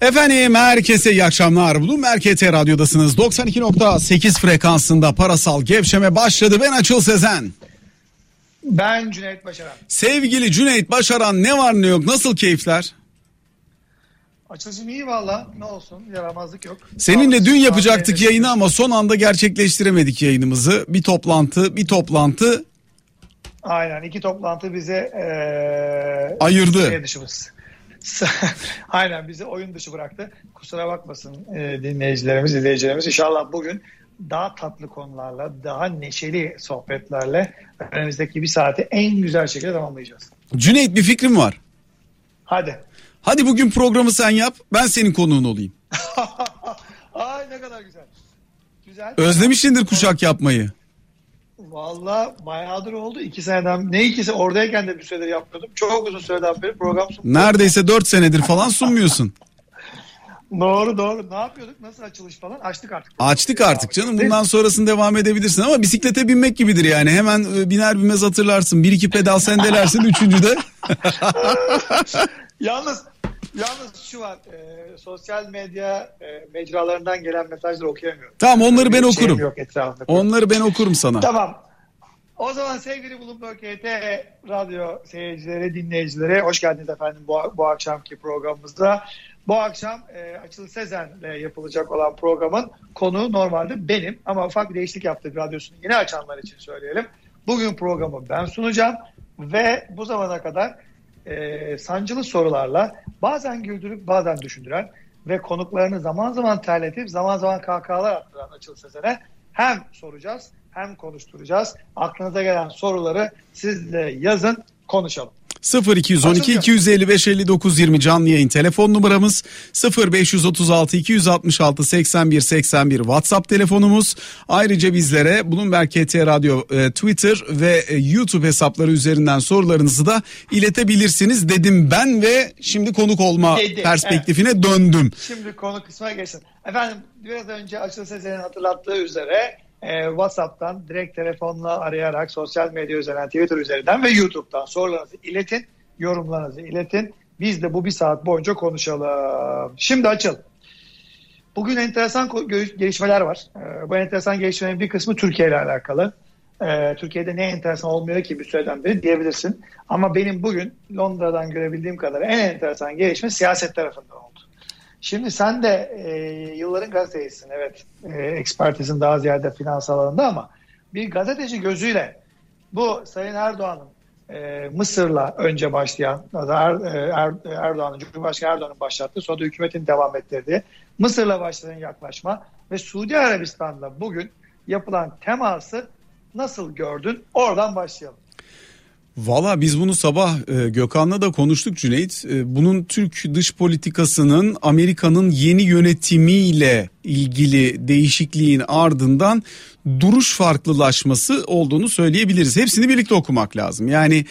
Efendim herkese iyi akşamlar. Bulun Merkez Radyo'dasınız. 92.8 frekansında parasal gevşeme başladı. Ben Açıl Sezen. Ben Cüneyt Başaran. Sevgili Cüneyt Başaran ne var ne yok nasıl keyifler? Açılışım iyi valla ne olsun yaramazlık yok. Seninle dün yapacaktık yayını ama son anda gerçekleştiremedik yayınımızı. Bir toplantı bir toplantı. Aynen iki toplantı bize ee, ayırdı. Şey dışımız. Aynen bizi oyun dışı bıraktı. Kusura bakmasın e, dinleyicilerimiz, izleyicilerimiz. İnşallah bugün daha tatlı konularla, daha neşeli sohbetlerle önümüzdeki bir saati en güzel şekilde tamamlayacağız. Cüneyt bir fikrim var. Hadi. Hadi bugün programı sen yap, ben senin konuğun olayım. Ay ne kadar güzel. Güzel. Özlemişsindir kuşak yapmayı. Valla bayağıdır oldu. iki seneden ne ikisi oradayken de bir süredir yapmıyordum. Çok uzun süreden beri program sunmuyordum. Neredeyse dört senedir falan sunmuyorsun. doğru doğru. Ne yapıyorduk? Nasıl açılış falan? Açtık artık. Açtık artık canım. Bundan sonrasını devam edebilirsin ama bisiklete binmek gibidir yani. Hemen e, biner binmez hatırlarsın. Bir iki pedal sendelersin. üçüncüde. Yalnız Yalnız şu var e, sosyal medya e, mecralarından gelen mesajları okuyamıyorum. Tamam onları ben okurum. Yok onları ben okurum sana. Tamam. O zaman sevgili Bloomberg KT radyo seyircileri, dinleyicileri hoş geldiniz efendim bu, bu akşamki programımızda. Bu akşam e, Açıl Sezen'le yapılacak olan programın konu normalde benim ama ufak bir değişiklik yaptık radyosunu yeni açanlar için söyleyelim. Bugün programı ben sunacağım ve bu zamana kadar e, sancılı sorularla bazen güldürüp bazen düşündüren ve konuklarını zaman zaman terletip zaman zaman kahkahalar attıran Açıl Sezen'e hem soracağız hem konuşturacağız. Aklınıza gelen soruları sizle yazın konuşalım. 0212 255 59 20 canlı yayın telefon numaramız 0536 266 81 81 WhatsApp telefonumuz. Ayrıca bizlere Bloomberg KT Radyo e, Twitter ve e, YouTube hesapları üzerinden sorularınızı da iletebilirsiniz dedim ben ve şimdi konuk olma Dedi, perspektifine evet. döndüm. Şimdi konu kısmına geçsin. Efendim biraz önce Açıl Sezen'in hatırlattığı üzere e, WhatsApp'tan direkt telefonla arayarak sosyal medya üzerinden Twitter üzerinden ve YouTube'dan sorularınızı iletin, yorumlarınızı iletin. Biz de bu bir saat boyunca konuşalım. Şimdi açıl. Bugün enteresan gelişmeler var. E, bu enteresan gelişmelerin bir kısmı Türkiye ile alakalı. E, Türkiye'de ne enteresan olmuyor ki bir süreden beri diyebilirsin. Ama benim bugün Londra'dan görebildiğim kadar en enteresan gelişme siyaset tarafında oldu. Şimdi sen de e, yılların gazetecisin evet. E, ekspertizin daha ziyade finans alanında ama bir gazeteci gözüyle bu Sayın Erdoğan'ın e, Mısır'la önce başlayan er, er, Erdoğan'ın Cumhurbaşkanı Erdoğan'ın başlattığı sonra da hükümetin devam ettirdiği Mısır'la başlayan yaklaşma ve Suudi Arabistan'da bugün yapılan teması nasıl gördün? Oradan başlayalım. Valla biz bunu sabah e, Gökhan'la da konuştuk Cüneyt. E, bunun Türk dış politikasının Amerika'nın yeni yönetimiyle ilgili değişikliğin ardından duruş farklılaşması olduğunu söyleyebiliriz. Hepsini birlikte okumak lazım. Yani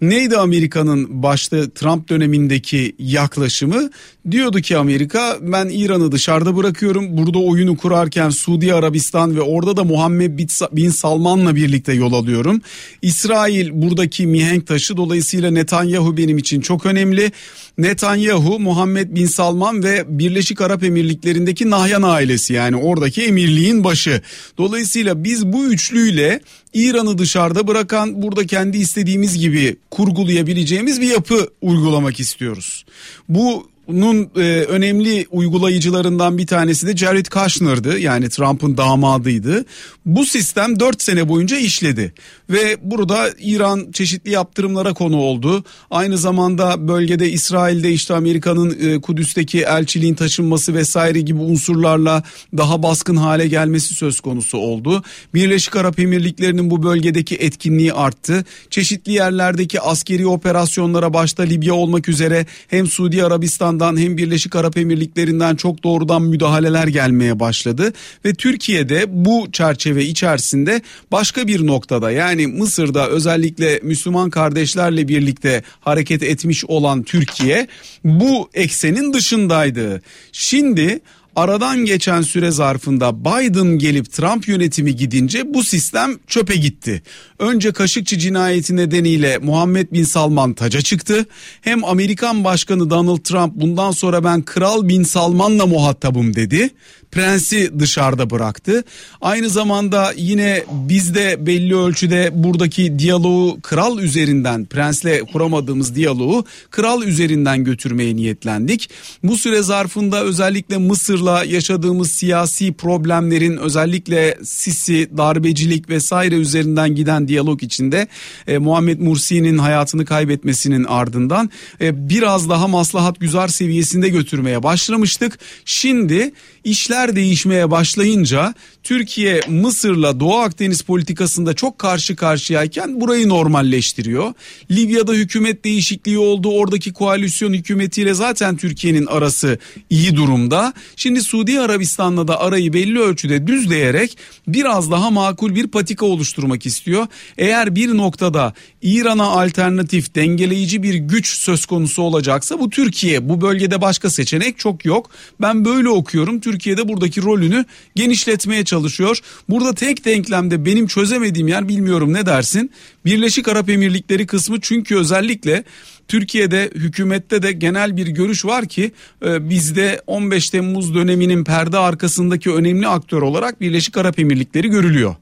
neydi Amerika'nın başta Trump dönemindeki yaklaşımı? Diyordu ki Amerika ben İran'ı dışarıda bırakıyorum. Burada oyunu kurarken Suudi Arabistan ve orada da Muhammed Bin Salman'la birlikte yol alıyorum. İsrail buradaki mihenk taşı dolayısıyla Netanyahu benim için çok önemli. Netanyahu, Muhammed Bin Salman ve Birleşik Arap Emirlikleri'ndeki Nahyan ailesi yani oradaki emirliğin başı. Dolayısıyla biz bu üçlüyle İran'ı dışarıda bırakan burada kendi istediğimiz gibi kurgulayabileceğimiz bir yapı uygulamak istiyoruz. Bu bunun e, önemli uygulayıcılarından bir tanesi de Jared Kushner'dı. Yani Trump'ın damadıydı. Bu sistem 4 sene boyunca işledi. Ve burada İran çeşitli yaptırımlara konu oldu. Aynı zamanda bölgede İsrail'de işte Amerika'nın e, Kudüs'teki elçiliğin taşınması vesaire gibi unsurlarla daha baskın hale gelmesi söz konusu oldu. Birleşik Arap Emirlikleri'nin bu bölgedeki etkinliği arttı. Çeşitli yerlerdeki askeri operasyonlara başta Libya olmak üzere hem Suudi Arabistan Yunanistan'dan hem Birleşik Arap Emirlikleri'nden çok doğrudan müdahaleler gelmeye başladı ve Türkiye'de bu çerçeve içerisinde başka bir noktada yani Mısır'da özellikle Müslüman kardeşlerle birlikte hareket etmiş olan Türkiye bu eksenin dışındaydı. Şimdi Aradan geçen süre zarfında Biden gelip Trump yönetimi gidince bu sistem çöpe gitti. Önce Kaşıkçı cinayeti nedeniyle Muhammed Bin Salman taca çıktı. Hem Amerikan Başkanı Donald Trump bundan sonra ben Kral Bin Salman'la muhatabım dedi prensi dışarıda bıraktı. Aynı zamanda yine biz de belli ölçüde buradaki diyaloğu kral üzerinden prensle kuramadığımız diyaloğu kral üzerinden götürmeye niyetlendik. Bu süre zarfında özellikle Mısır'la yaşadığımız siyasi problemlerin özellikle Sisi, darbecilik vesaire üzerinden giden diyalog içinde e, Muhammed Mursi'nin hayatını kaybetmesinin ardından e, biraz daha maslahat güzar seviyesinde götürmeye başlamıştık. Şimdi işler değişmeye başlayınca Türkiye Mısır'la Doğu Akdeniz politikasında çok karşı karşıyayken burayı normalleştiriyor. Libya'da hükümet değişikliği oldu. Oradaki koalisyon hükümetiyle zaten Türkiye'nin arası iyi durumda. Şimdi Suudi Arabistan'la da arayı belli ölçüde düzleyerek biraz daha makul bir patika oluşturmak istiyor. Eğer bir noktada İran'a alternatif dengeleyici bir güç söz konusu olacaksa bu Türkiye. Bu bölgede başka seçenek çok yok. Ben böyle okuyorum. Türkiye'de buradaki rolünü genişletmeye çalışıyor. Burada tek denklemde benim çözemediğim yer bilmiyorum ne dersin? Birleşik Arap Emirlikleri kısmı çünkü özellikle Türkiye'de hükümette de genel bir görüş var ki e, bizde 15 Temmuz döneminin perde arkasındaki önemli aktör olarak Birleşik Arap Emirlikleri görülüyor.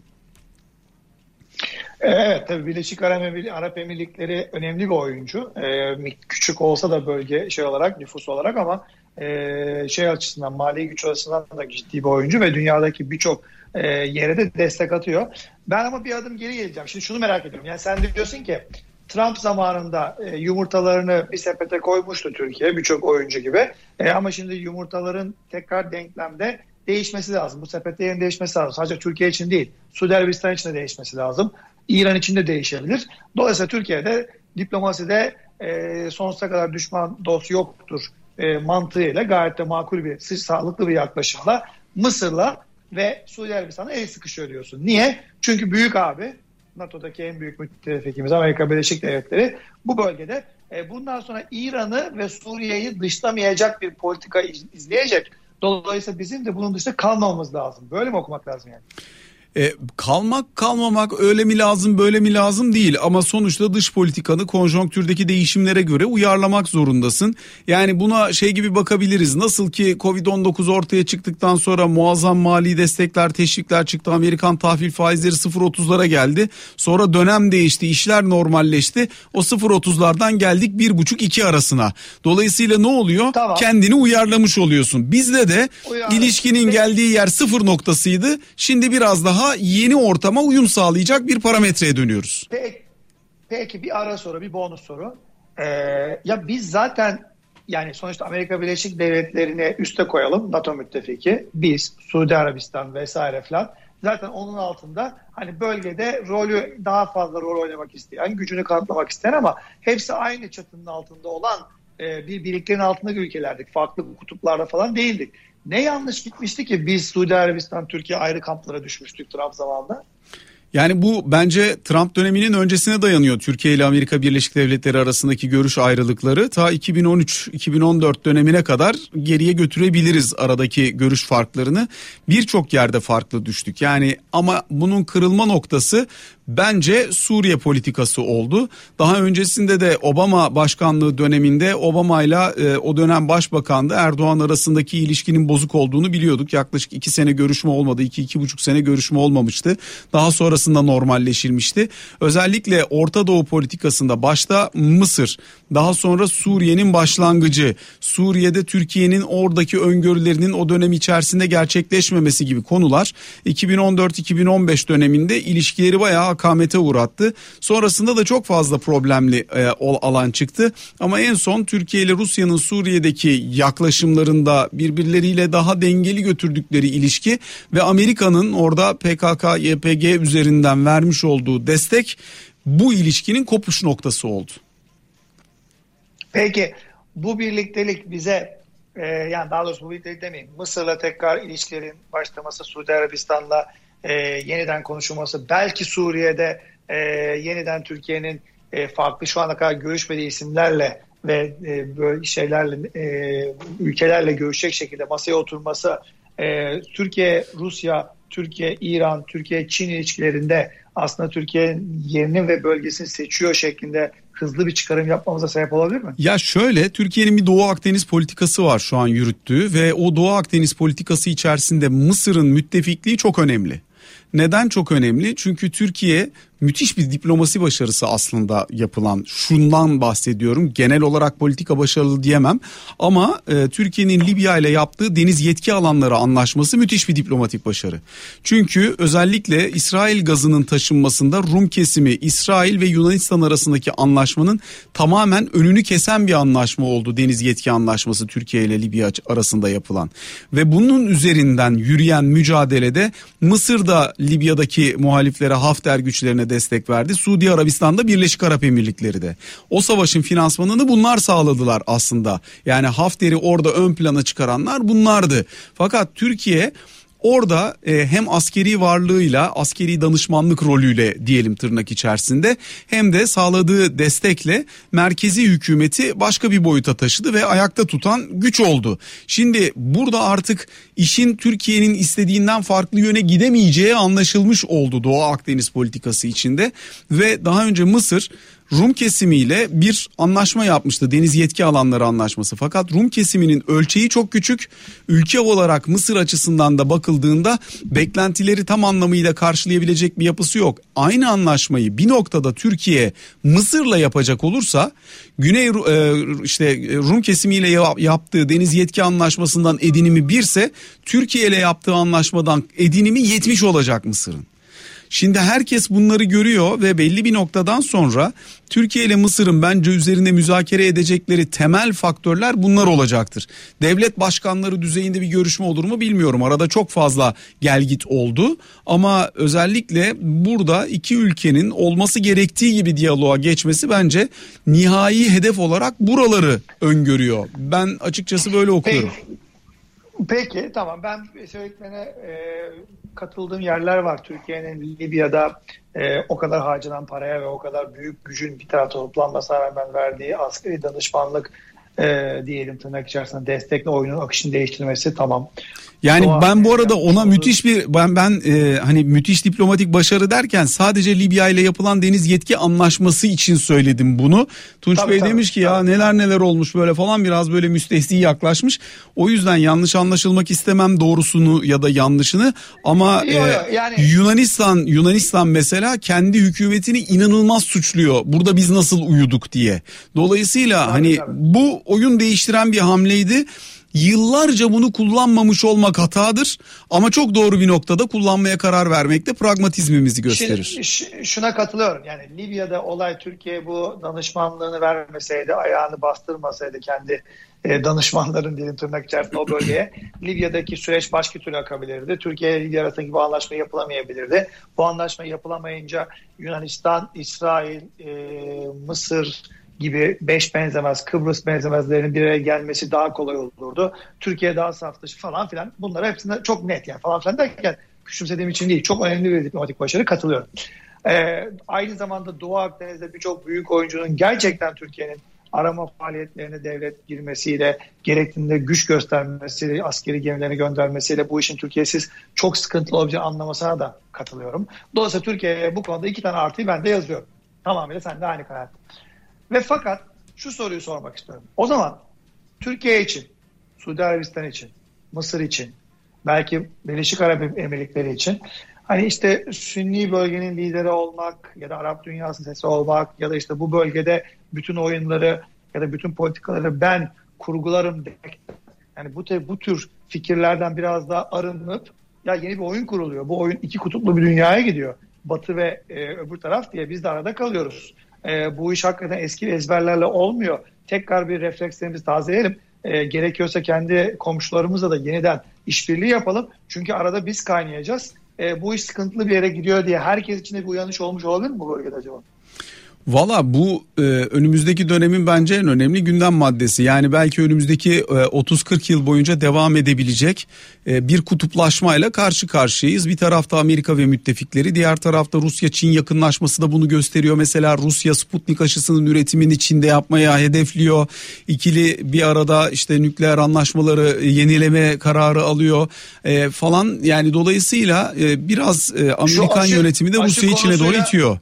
Evet tabii Birleşik Arap Emirlikleri önemli bir oyuncu. Ee, küçük olsa da bölge şey olarak nüfus olarak ama e, şey açısından mali güç açısından da ciddi bir oyuncu ve dünyadaki birçok e, yere de destek atıyor. Ben ama bir adım geri geleceğim. Şimdi şunu merak ediyorum. Yani sen diyorsun ki Trump zamanında e, yumurtalarını bir sepete koymuştu Türkiye birçok oyuncu gibi. E, ama şimdi yumurtaların tekrar denklemde değişmesi lazım. Bu sepette yerin değişmesi lazım. Sadece Türkiye için değil. Suudi Arabistan için de değişmesi lazım. İran için de değişebilir. Dolayısıyla Türkiye'de diplomaside e, sonsuza kadar düşman dost yoktur e, mantığıyla gayet de makul bir, sağlıklı bir yaklaşımla Mısır'la ve Suudi Arabistan'a el sıkışıyor diyorsun. Niye? Çünkü büyük abi NATO'daki en büyük müttefikimiz Amerika Birleşik Devletleri bu bölgede e, bundan sonra İran'ı ve Suriye'yi dışlamayacak bir politika izleyecek. Dolayısıyla bizim de bunun dışında kalmamamız lazım. Böyle mi okumak lazım yani? E, kalmak kalmamak öyle mi lazım böyle mi lazım değil. Ama sonuçta dış politikanı konjonktürdeki değişimlere göre uyarlamak zorundasın. Yani buna şey gibi bakabiliriz. Nasıl ki Covid-19 ortaya çıktıktan sonra muazzam mali destekler teşvikler çıktı. Amerikan tahvil faizleri 0.30'lara geldi. Sonra dönem değişti işler normalleşti. O 0.30'lardan geldik 1.5-2 arasına. Dolayısıyla ne oluyor? Tamam. kendini uyarlamış oluyorsun. Bizde de Uyar. ilişkinin geldiği yer sıfır noktasıydı. Şimdi biraz daha daha yeni ortama uyum sağlayacak bir parametreye dönüyoruz. Peki, peki bir ara soru, bir bonus soru. Ee, ya biz zaten yani sonuçta Amerika Birleşik Devletleri'ne üste koyalım NATO müttefiki. Biz, Suudi Arabistan vesaire falan. Zaten onun altında hani bölgede rolü daha fazla rol oynamak isteyen, gücünü kanıtlamak isteyen ama hepsi aynı çatının altında olan e, bir birliklerin altındaki ülkelerdik. Farklı kutuplarda falan değildik. Ne yanlış gitmişti ki biz Suudi Arabistan, Türkiye ayrı kamplara düşmüştük Trump zamanında? Yani bu bence Trump döneminin öncesine dayanıyor. Türkiye ile Amerika Birleşik Devletleri arasındaki görüş ayrılıkları ta 2013-2014 dönemine kadar geriye götürebiliriz aradaki görüş farklarını. Birçok yerde farklı düştük. Yani ama bunun kırılma noktası bence Suriye politikası oldu. Daha öncesinde de Obama başkanlığı döneminde Obama ile o dönem başbakandı Erdoğan arasındaki ilişkinin bozuk olduğunu biliyorduk. Yaklaşık iki sene görüşme olmadı, iki iki buçuk sene görüşme olmamıştı. Daha sonrasında normalleşilmişti. Özellikle Orta Doğu politikasında başta Mısır, daha sonra Suriye'nin başlangıcı, Suriye'de Türkiye'nin oradaki öngörülerinin o dönem içerisinde gerçekleşmemesi gibi konular 2014-2015 döneminde ilişkileri bayağı akamete uğrattı. Sonrasında da çok fazla problemli e, alan çıktı. Ama en son Türkiye ile Rusya'nın Suriye'deki yaklaşımlarında birbirleriyle daha dengeli götürdükleri ilişki ve Amerika'nın orada PKK, YPG üzerinden vermiş olduğu destek bu ilişkinin kopuş noktası oldu. Peki bu birliktelik bize e, yani daha doğrusu bu birliktelik demeyeyim Mısır'la tekrar ilişkilerin başlaması Suudi Arabistan'la e, yeniden konuşulması, belki Suriye'de e, yeniden Türkiye'nin e, farklı şu ana kadar görüşmediği isimlerle ve e, böyle şeylerle e, ülkelerle görüşecek şekilde masaya oturması e, Türkiye, Rusya, Türkiye, İran, Türkiye, Çin ilişkilerinde aslında Türkiye'nin yerini ve bölgesini seçiyor şeklinde hızlı bir çıkarım yapmamıza sebep olabilir mi? Ya şöyle Türkiye'nin bir Doğu Akdeniz politikası var şu an yürüttüğü ve o Doğu Akdeniz politikası içerisinde Mısır'ın müttefikliği çok önemli. Neden çok önemli? Çünkü Türkiye müthiş bir diplomasi başarısı aslında yapılan şundan bahsediyorum. Genel olarak politika başarılı diyemem ama e, Türkiye'nin Libya ile yaptığı deniz yetki alanları anlaşması müthiş bir diplomatik başarı. Çünkü özellikle İsrail gazının taşınmasında Rum kesimi İsrail ve Yunanistan arasındaki anlaşmanın tamamen önünü kesen bir anlaşma oldu. Deniz yetki anlaşması Türkiye ile Libya arasında yapılan ve bunun üzerinden yürüyen mücadelede Mısır'da Libya'daki muhaliflere Hafter güçlerine destek verdi. Suudi Arabistan'da Birleşik Arap Emirlikleri de. O savaşın finansmanını bunlar sağladılar aslında. Yani Hafter'i orada ön plana çıkaranlar bunlardı. Fakat Türkiye Orada e, hem askeri varlığıyla askeri danışmanlık rolüyle diyelim tırnak içerisinde hem de sağladığı destekle merkezi hükümeti başka bir boyuta taşıdı ve ayakta tutan güç oldu. Şimdi burada artık işin Türkiye'nin istediğinden farklı yöne gidemeyeceği anlaşılmış oldu Doğu Akdeniz politikası içinde ve daha önce Mısır Rum kesimiyle bir anlaşma yapmıştı. Deniz yetki alanları anlaşması. Fakat Rum kesiminin ölçeği çok küçük. Ülke olarak Mısır açısından da bakıldığında beklentileri tam anlamıyla karşılayabilecek bir yapısı yok. Aynı anlaşmayı bir noktada Türkiye Mısır'la yapacak olursa Güney e, işte Rum kesimiyle yaptığı deniz yetki anlaşmasından edinimi birse Türkiye ile yaptığı anlaşmadan edinimi 70 olacak Mısır'ın. Şimdi herkes bunları görüyor ve belli bir noktadan sonra Türkiye ile Mısır'ın bence üzerinde müzakere edecekleri temel faktörler bunlar olacaktır. Devlet başkanları düzeyinde bir görüşme olur mu bilmiyorum. Arada çok fazla gel git oldu ama özellikle burada iki ülkenin olması gerektiği gibi diyaloğa geçmesi bence nihai hedef olarak buraları öngörüyor. Ben açıkçası böyle okuyorum. Peki. Peki tamam ben söylediklerine e, katıldığım yerler var. Türkiye'nin Libya'da e, o kadar harcanan paraya ve o kadar büyük gücün bir tarafta toplanmasına rağmen verdiği askeri danışmanlık e, diyelim tırnak içerisinde destekle oyunun akışını değiştirmesi tamam. Yani Doğa, ben bu arada ona müthiş bir ben ben e, hani müthiş diplomatik başarı derken sadece Libya ile yapılan deniz yetki anlaşması için söyledim bunu. Tunç tabii, Bey tabii, demiş ki tabii. ya neler neler olmuş böyle falan biraz böyle müstehsi yaklaşmış. O yüzden yanlış anlaşılmak istemem doğrusunu ya da yanlışını ama yo, yo, e, yani... Yunanistan Yunanistan mesela kendi hükümetini inanılmaz suçluyor. Burada biz nasıl uyuduk diye. Dolayısıyla tabii, hani tabii. bu oyun değiştiren bir hamleydi yıllarca bunu kullanmamış olmak hatadır ama çok doğru bir noktada kullanmaya karar vermekte pragmatizmimizi gösterir. Şimdi, şuna katılıyorum. Yani Libya'da olay Türkiye bu danışmanlığını vermeseydi, ayağını bastırmasaydı kendi e, danışmanların diyelim tırnak içerisinde o bölgeye Libya'daki süreç başka türlü akabilirdi. Türkiye ile Libya arasındaki bu anlaşma yapılamayabilirdi. Bu anlaşma yapılamayınca Yunanistan, İsrail, e, Mısır, gibi beş benzemez, Kıbrıs benzemezlerinin bir araya gelmesi daha kolay olurdu. Türkiye daha saf dışı falan filan. Bunlar hepsinde çok net yani falan filan derken küçümsediğim için değil. Çok önemli bir diplomatik başarı katılıyorum. Ee, aynı zamanda Doğu Akdeniz'de birçok büyük oyuncunun gerçekten Türkiye'nin arama faaliyetlerine devlet girmesiyle, gerektiğinde güç göstermesiyle, askeri gemilerini göndermesiyle bu işin Türkiye'siz çok sıkıntılı olabileceğini anlamasına da katılıyorum. Dolayısıyla Türkiye'ye bu konuda iki tane artıyı ben de yazıyorum. Tamamıyla sen de aynı karar. Ve fakat şu soruyu sormak istiyorum. O zaman Türkiye için, Suudi Arabistan için, Mısır için, belki Birleşik Arap Emirlikleri için hani işte Sünni bölgenin lideri olmak ya da Arap dünyası sesi olmak ya da işte bu bölgede bütün oyunları ya da bütün politikaları ben kurgularım demek. Yani bu, bu tür fikirlerden biraz daha arınıp ya yeni bir oyun kuruluyor. Bu oyun iki kutuplu bir dünyaya gidiyor. Batı ve e, öbür taraf diye biz de arada kalıyoruz e, bu iş hakikaten eski ezberlerle olmuyor. Tekrar bir reflekslerimizi tazeleyelim. E, gerekiyorsa kendi komşularımızla da yeniden işbirliği yapalım. Çünkü arada biz kaynayacağız. E, bu iş sıkıntılı bir yere gidiyor diye herkes için de bir uyanış olmuş olabilir mi bu bölgede acaba? Valla bu e, önümüzdeki dönemin bence en önemli gündem maddesi. Yani belki önümüzdeki e, 30-40 yıl boyunca devam edebilecek e, bir kutuplaşmayla karşı karşıyayız. Bir tarafta Amerika ve müttefikleri, diğer tarafta Rusya-Çin yakınlaşması da bunu gösteriyor. Mesela Rusya Sputnik aşısının üretimini Çin'de yapmaya hedefliyor. İkili bir arada işte nükleer anlaşmaları yenileme kararı alıyor e, falan. Yani dolayısıyla e, biraz e, Amerikan aşı, yönetimi de Rusya'yı Çin'e doğru itiyor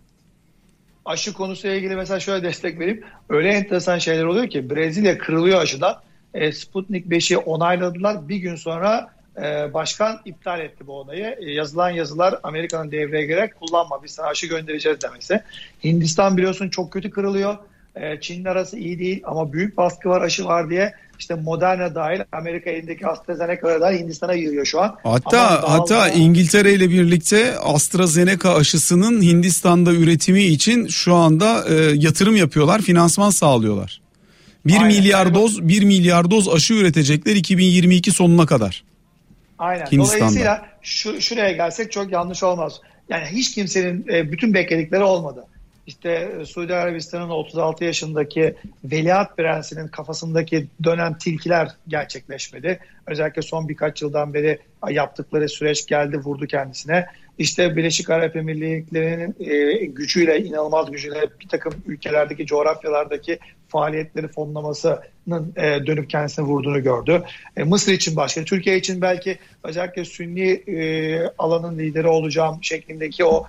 aşı konusuyla ilgili mesela şöyle destek vereyim. Öyle enteresan şeyler oluyor ki Brezilya kırılıyor aşıdan. E, Sputnik 5'i onayladılar. Bir gün sonra e, başkan iptal etti bu olayı. E, yazılan yazılar Amerika'nın devreye girerek kullanma biz sana aşı göndereceğiz demesi. Hindistan biliyorsun çok kötü kırılıyor. E, Çin'in arası iyi değil ama büyük baskı var aşı var diye işte Moderna dahil Amerika elindeki AstraZeneca'ya dahil Hindistan'a giriyor şu an. Hatta hatta daha... İngiltere ile birlikte AstraZeneca aşısının Hindistan'da üretimi için şu anda e, yatırım yapıyorlar, finansman sağlıyorlar. 1 Aynen. milyar doz 1 milyar doz aşı üretecekler 2022 sonuna kadar. Aynen. Dolayısıyla şu, şuraya gelsek çok yanlış olmaz. Yani hiç kimsenin e, bütün bekledikleri olmadı işte e, Suudi Arabistan'ın 36 yaşındaki Veliaht Prensi'nin kafasındaki dönem tilkiler gerçekleşmedi. Özellikle son birkaç yıldan beri yaptıkları süreç geldi vurdu kendisine. İşte Birleşik Arap Emirlikleri'nin e, gücüyle, inanılmaz gücüyle bir takım ülkelerdeki, coğrafyalardaki faaliyetleri fonlamasının e, dönüp kendisine vurduğunu gördü. E, Mısır için başka, Türkiye için belki özellikle Sünni e, alanın lideri olacağım şeklindeki o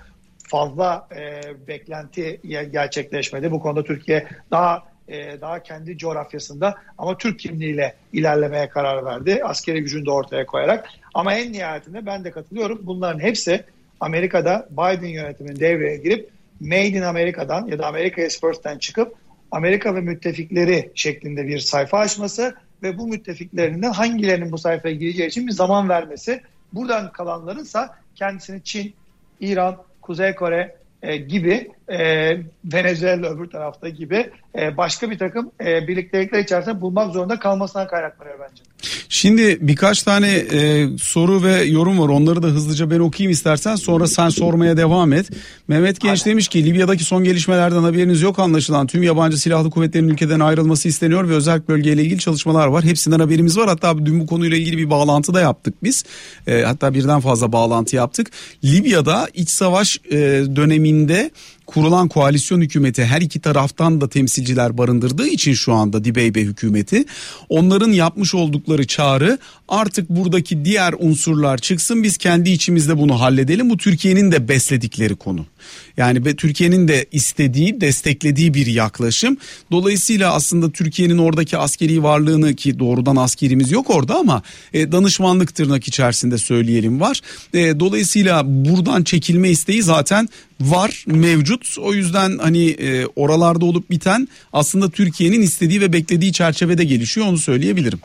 fazla e, beklenti gerçekleşmedi. Bu konuda Türkiye daha e, daha kendi coğrafyasında ama Türk kimliğiyle ilerlemeye karar verdi. Askeri gücünü de ortaya koyarak. Ama en nihayetinde ben de katılıyorum. Bunların hepsi Amerika'da Biden yönetiminin devreye girip Made in Amerika'dan ya da Amerika Express'ten çıkıp Amerika ve müttefikleri şeklinde bir sayfa açması ve bu müttefiklerinden hangilerinin bu sayfaya gireceği için bir zaman vermesi. Buradan kalanlarınsa kendisini Çin, İran, Kuzey Kore e, gibi e, Venezuela öbür tarafta gibi e, başka bir takım e, birliktelikler içerisinde bulmak zorunda kalmasından kaynaklanıyor bence. Şimdi birkaç tane e, soru ve yorum var. Onları da hızlıca ben okuyayım istersen. Sonra sen sormaya devam et. Mehmet Genç Aynen. demiş ki Libya'daki son gelişmelerden haberiniz yok anlaşılan. Tüm yabancı silahlı kuvvetlerin ülkeden ayrılması isteniyor ve özel bölgeyle ilgili çalışmalar var. Hepsinden haberimiz var. Hatta dün bu konuyla ilgili bir bağlantı da yaptık biz. E, hatta birden fazla bağlantı yaptık. Libya'da iç savaş e, döneminde kurulan koalisyon hükümeti her iki taraftan da temsilciler barındırdığı için şu anda Dibeybe hükümeti onların yapmış oldukları çağrı artık buradaki diğer unsurlar çıksın biz kendi içimizde bunu halledelim. Bu Türkiye'nin de besledikleri konu. Yani Türkiye'nin de istediği, desteklediği bir yaklaşım. Dolayısıyla aslında Türkiye'nin oradaki askeri varlığını ki doğrudan askerimiz yok orada ama e, danışmanlık tırnak içerisinde söyleyelim var. E, dolayısıyla buradan çekilme isteği zaten var, mevcut. O yüzden hani e, oralarda olup biten aslında Türkiye'nin istediği ve beklediği çerçevede gelişiyor onu söyleyebilirim.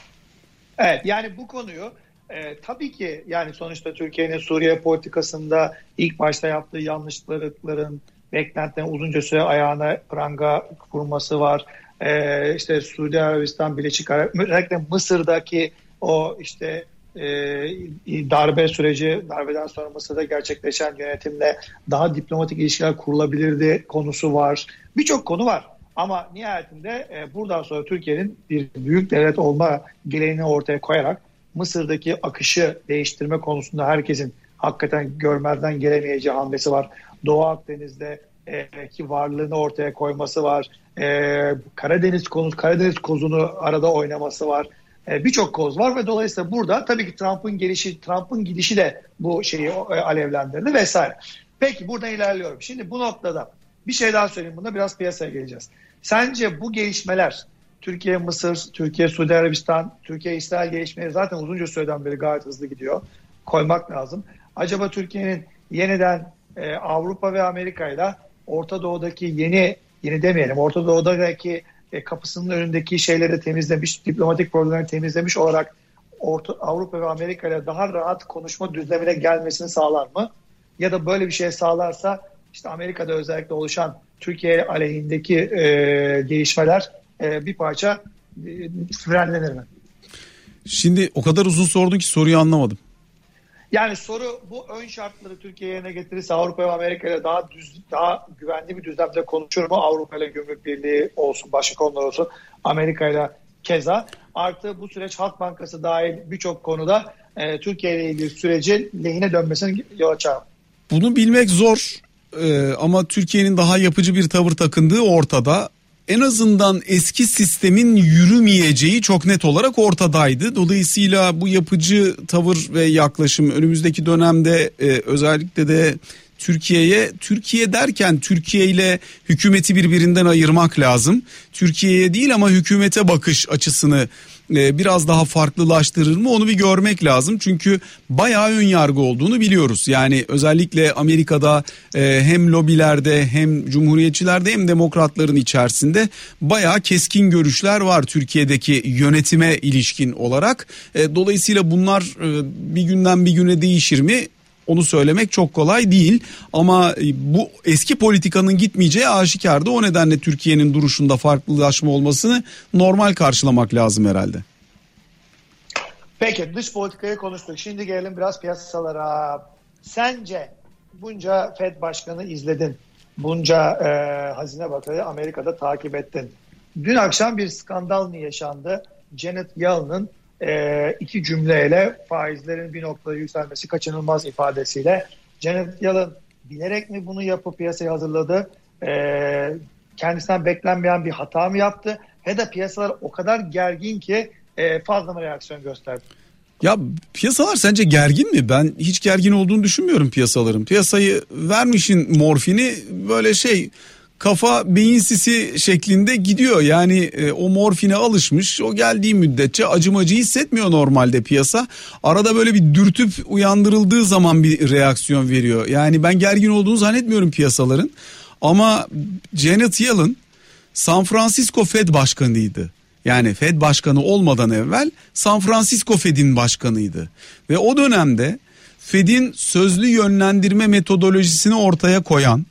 Evet yani bu konuyu e, tabii ki yani sonuçta Türkiye'nin Suriye politikasında ilk başta yaptığı yanlışlıkların beklentilerin uzunca süre ayağına pranga kurması var. E, işte Suudi Arabistan, Birleşik Arap, özellikle Mısır'daki o işte e, darbe süreci, darbeden sonra Mısır'da gerçekleşen yönetimle daha diplomatik ilişkiler kurulabilirdi konusu var. Birçok konu var. Ama nihayetinde e, buradan sonra Türkiye'nin bir büyük devlet olma geleneğini ortaya koyarak Mısır'daki akışı değiştirme konusunda herkesin hakikaten görmezden gelemeyeceği hamlesi var. Doğu Akdeniz'de e, ki varlığını ortaya koyması var. E, Karadeniz konusu, Karadeniz kozunu arada oynaması var. E, Birçok koz var ve dolayısıyla burada tabii ki Trump'ın gelişi, Trump'ın gidişi de bu şeyi e, alevlendirdi vesaire. Peki buradan ilerliyorum. Şimdi bu noktada bir şey daha söyleyeyim. Bunda biraz piyasaya geleceğiz. Sence bu gelişmeler Türkiye, Mısır, Türkiye, Suudi Arabistan, Türkiye, İsrail gelişmeleri zaten uzunca süreden beri gayet hızlı gidiyor. Koymak lazım. Acaba Türkiye'nin yeniden e, Avrupa ve Amerika ile Orta Doğu'daki yeni, yeni demeyelim, Orta Doğu'daki e, kapısının önündeki şeyleri temizlemiş, diplomatik problemleri temizlemiş olarak Orta, Avrupa ve Amerika ile daha rahat konuşma düzlemine gelmesini sağlar mı? Ya da böyle bir şey sağlarsa işte Amerika'da özellikle oluşan Türkiye aleyhindeki e, gelişmeler e, bir parça e, frenlenir mi? Şimdi o kadar uzun sordun ki soruyu anlamadım. Yani soru bu ön şartları Türkiye yerine getirirse Avrupa ve Amerika ile daha düz, daha güvenli bir düzlemde konuşur mu? Avrupa ile gümrük birliği olsun, başka konular olsun. Amerika ile keza. Artı bu süreç Halk Bankası dahil birçok konuda e, Türkiye ile ilgili sürecin lehine dönmesine yol açar. Bunu bilmek zor ee, ama Türkiye'nin daha yapıcı bir tavır takındığı ortada en azından eski sistemin yürümeyeceği çok net olarak ortadaydı. Dolayısıyla bu yapıcı tavır ve yaklaşım önümüzdeki dönemde e, özellikle de Türkiye'ye Türkiye derken Türkiye ile hükümeti birbirinden ayırmak lazım. Türkiye'ye değil ama hükümete bakış açısını e, biraz daha farklılaştırır mı onu bir görmek lazım. Çünkü bayağı ön yargı olduğunu biliyoruz. Yani özellikle Amerika'da e, hem lobilerde hem cumhuriyetçilerde hem demokratların içerisinde bayağı keskin görüşler var Türkiye'deki yönetime ilişkin olarak. E, dolayısıyla bunlar bir günden bir güne değişir mi? Onu söylemek çok kolay değil ama bu eski politikanın gitmeyeceği aşikarda o nedenle Türkiye'nin duruşunda farklılaşma olmasını normal karşılamak lazım herhalde. Peki dış politikayı konuştuk. Şimdi gelelim biraz piyasalara. Sence bunca Fed başkanı izledin. Bunca e, Hazine Bakanı Amerika'da takip ettin. Dün akşam bir skandal mı yaşandı? Janet Yellen'ın e, iki cümleyle faizlerin bir noktada yükselmesi kaçınılmaz ifadesiyle Janet Yellen bilerek mi bunu yapıp piyasaya hazırladı? E, kendisinden beklenmeyen bir hata mı yaptı? Ya da piyasalar o kadar gergin ki e, fazla mı reaksiyon gösterdi? Ya piyasalar sence gergin mi? Ben hiç gergin olduğunu düşünmüyorum piyasaların. Piyasayı vermişin morfini böyle şey kafa beyin sisi şeklinde gidiyor. Yani e, o morfine alışmış. O geldiği müddetçe acımacı hissetmiyor normalde piyasa. Arada böyle bir dürtüp uyandırıldığı zaman bir reaksiyon veriyor. Yani ben gergin olduğunu zannetmiyorum piyasaların. Ama Janet Yellen San Francisco Fed başkanıydı. Yani Fed başkanı olmadan evvel San Francisco Fed'in başkanıydı. Ve o dönemde Fed'in sözlü yönlendirme metodolojisini ortaya koyan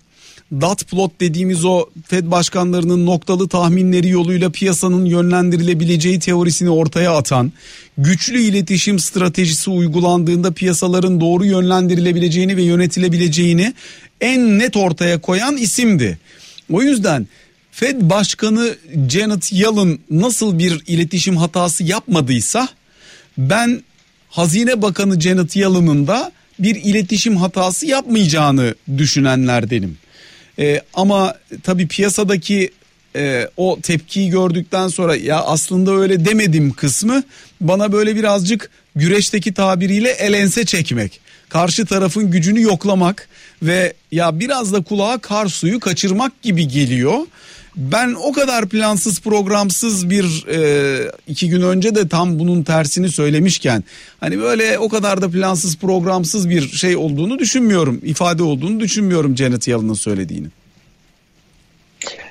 dot plot dediğimiz o Fed başkanlarının noktalı tahminleri yoluyla piyasanın yönlendirilebileceği teorisini ortaya atan, güçlü iletişim stratejisi uygulandığında piyasaların doğru yönlendirilebileceğini ve yönetilebileceğini en net ortaya koyan isimdi. O yüzden Fed Başkanı Janet Yellen nasıl bir iletişim hatası yapmadıysa ben Hazine Bakanı Janet Yellen'ın da bir iletişim hatası yapmayacağını düşünenlerdenim. Ee, ama tabii piyasadaki e, o tepkiyi gördükten sonra ya aslında öyle demedim kısmı bana böyle birazcık güreşteki tabiriyle elense çekmek. Karşı tarafın gücünü yoklamak ve ya biraz da kulağa kar suyu kaçırmak gibi geliyor ben o kadar plansız programsız bir e, iki gün önce de tam bunun tersini söylemişken hani böyle o kadar da plansız programsız bir şey olduğunu düşünmüyorum ifade olduğunu düşünmüyorum Janet Yellen'ın söylediğini.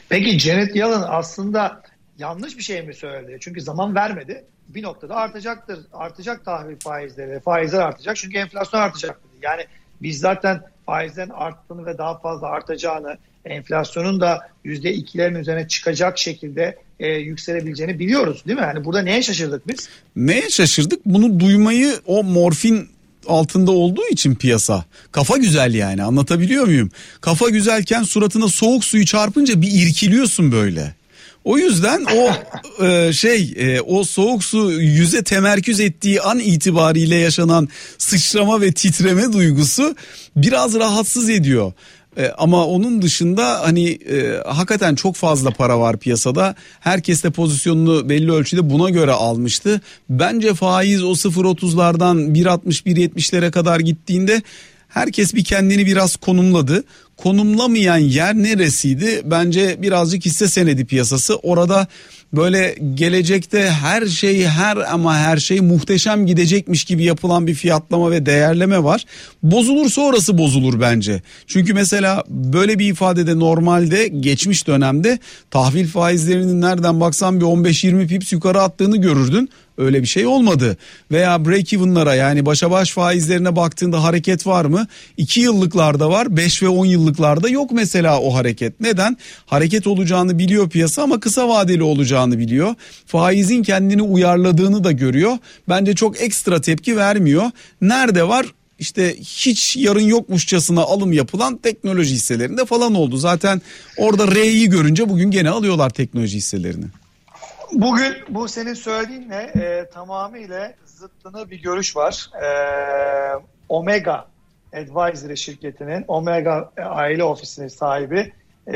Peki Janet Yellen aslında yanlış bir şey mi söyledi? Çünkü zaman vermedi. Bir noktada artacaktır. Artacak tahvil faizleri. Faizler artacak çünkü enflasyon artacak. Yani biz zaten faizlerin arttığını ve daha fazla artacağını enflasyonun da yüzde ikilerin üzerine çıkacak şekilde e, yükselebileceğini biliyoruz değil mi? Yani burada neye şaşırdık biz? Neye şaşırdık? Bunu duymayı o morfin altında olduğu için piyasa. Kafa güzel yani anlatabiliyor muyum? Kafa güzelken suratına soğuk suyu çarpınca bir irkiliyorsun böyle. O yüzden o e, şey e, o soğuk su yüze temerküz ettiği an itibariyle yaşanan sıçrama ve titreme duygusu biraz rahatsız ediyor. E, ama onun dışında hani e, hakikaten çok fazla para var piyasada. Herkes de pozisyonunu belli ölçüde buna göre almıştı. Bence faiz o 0.30'lardan 1.60 1.70'lere kadar gittiğinde herkes bir kendini biraz konumladı. Konumlamayan yer neresiydi? Bence birazcık hisse senedi piyasası. Orada böyle gelecekte her şey her ama her şey muhteşem gidecekmiş gibi yapılan bir fiyatlama ve değerleme var. Bozulursa orası bozulur bence. Çünkü mesela böyle bir ifadede normalde geçmiş dönemde tahvil faizlerinin nereden baksan bir 15-20 pips yukarı attığını görürdün. Öyle bir şey olmadı. Veya break even'lara yani başa baş faizlerine baktığında hareket var mı? 2 yıllıklarda var 5 ve 10 yıllıklarda yok mesela o hareket. Neden? Hareket olacağını biliyor piyasa ama kısa vadeli olacağını biliyor. Faizin kendini uyarladığını da görüyor. Bence çok ekstra tepki vermiyor. Nerede var? işte hiç yarın yokmuşçasına alım yapılan teknoloji hisselerinde falan oldu. Zaten orada R'yi görünce bugün gene alıyorlar teknoloji hisselerini. Bugün bu senin söylediğinle e, tamamıyla zıttına bir görüş var. E, Omega Advisory şirketinin Omega aile ofisinin sahibi e,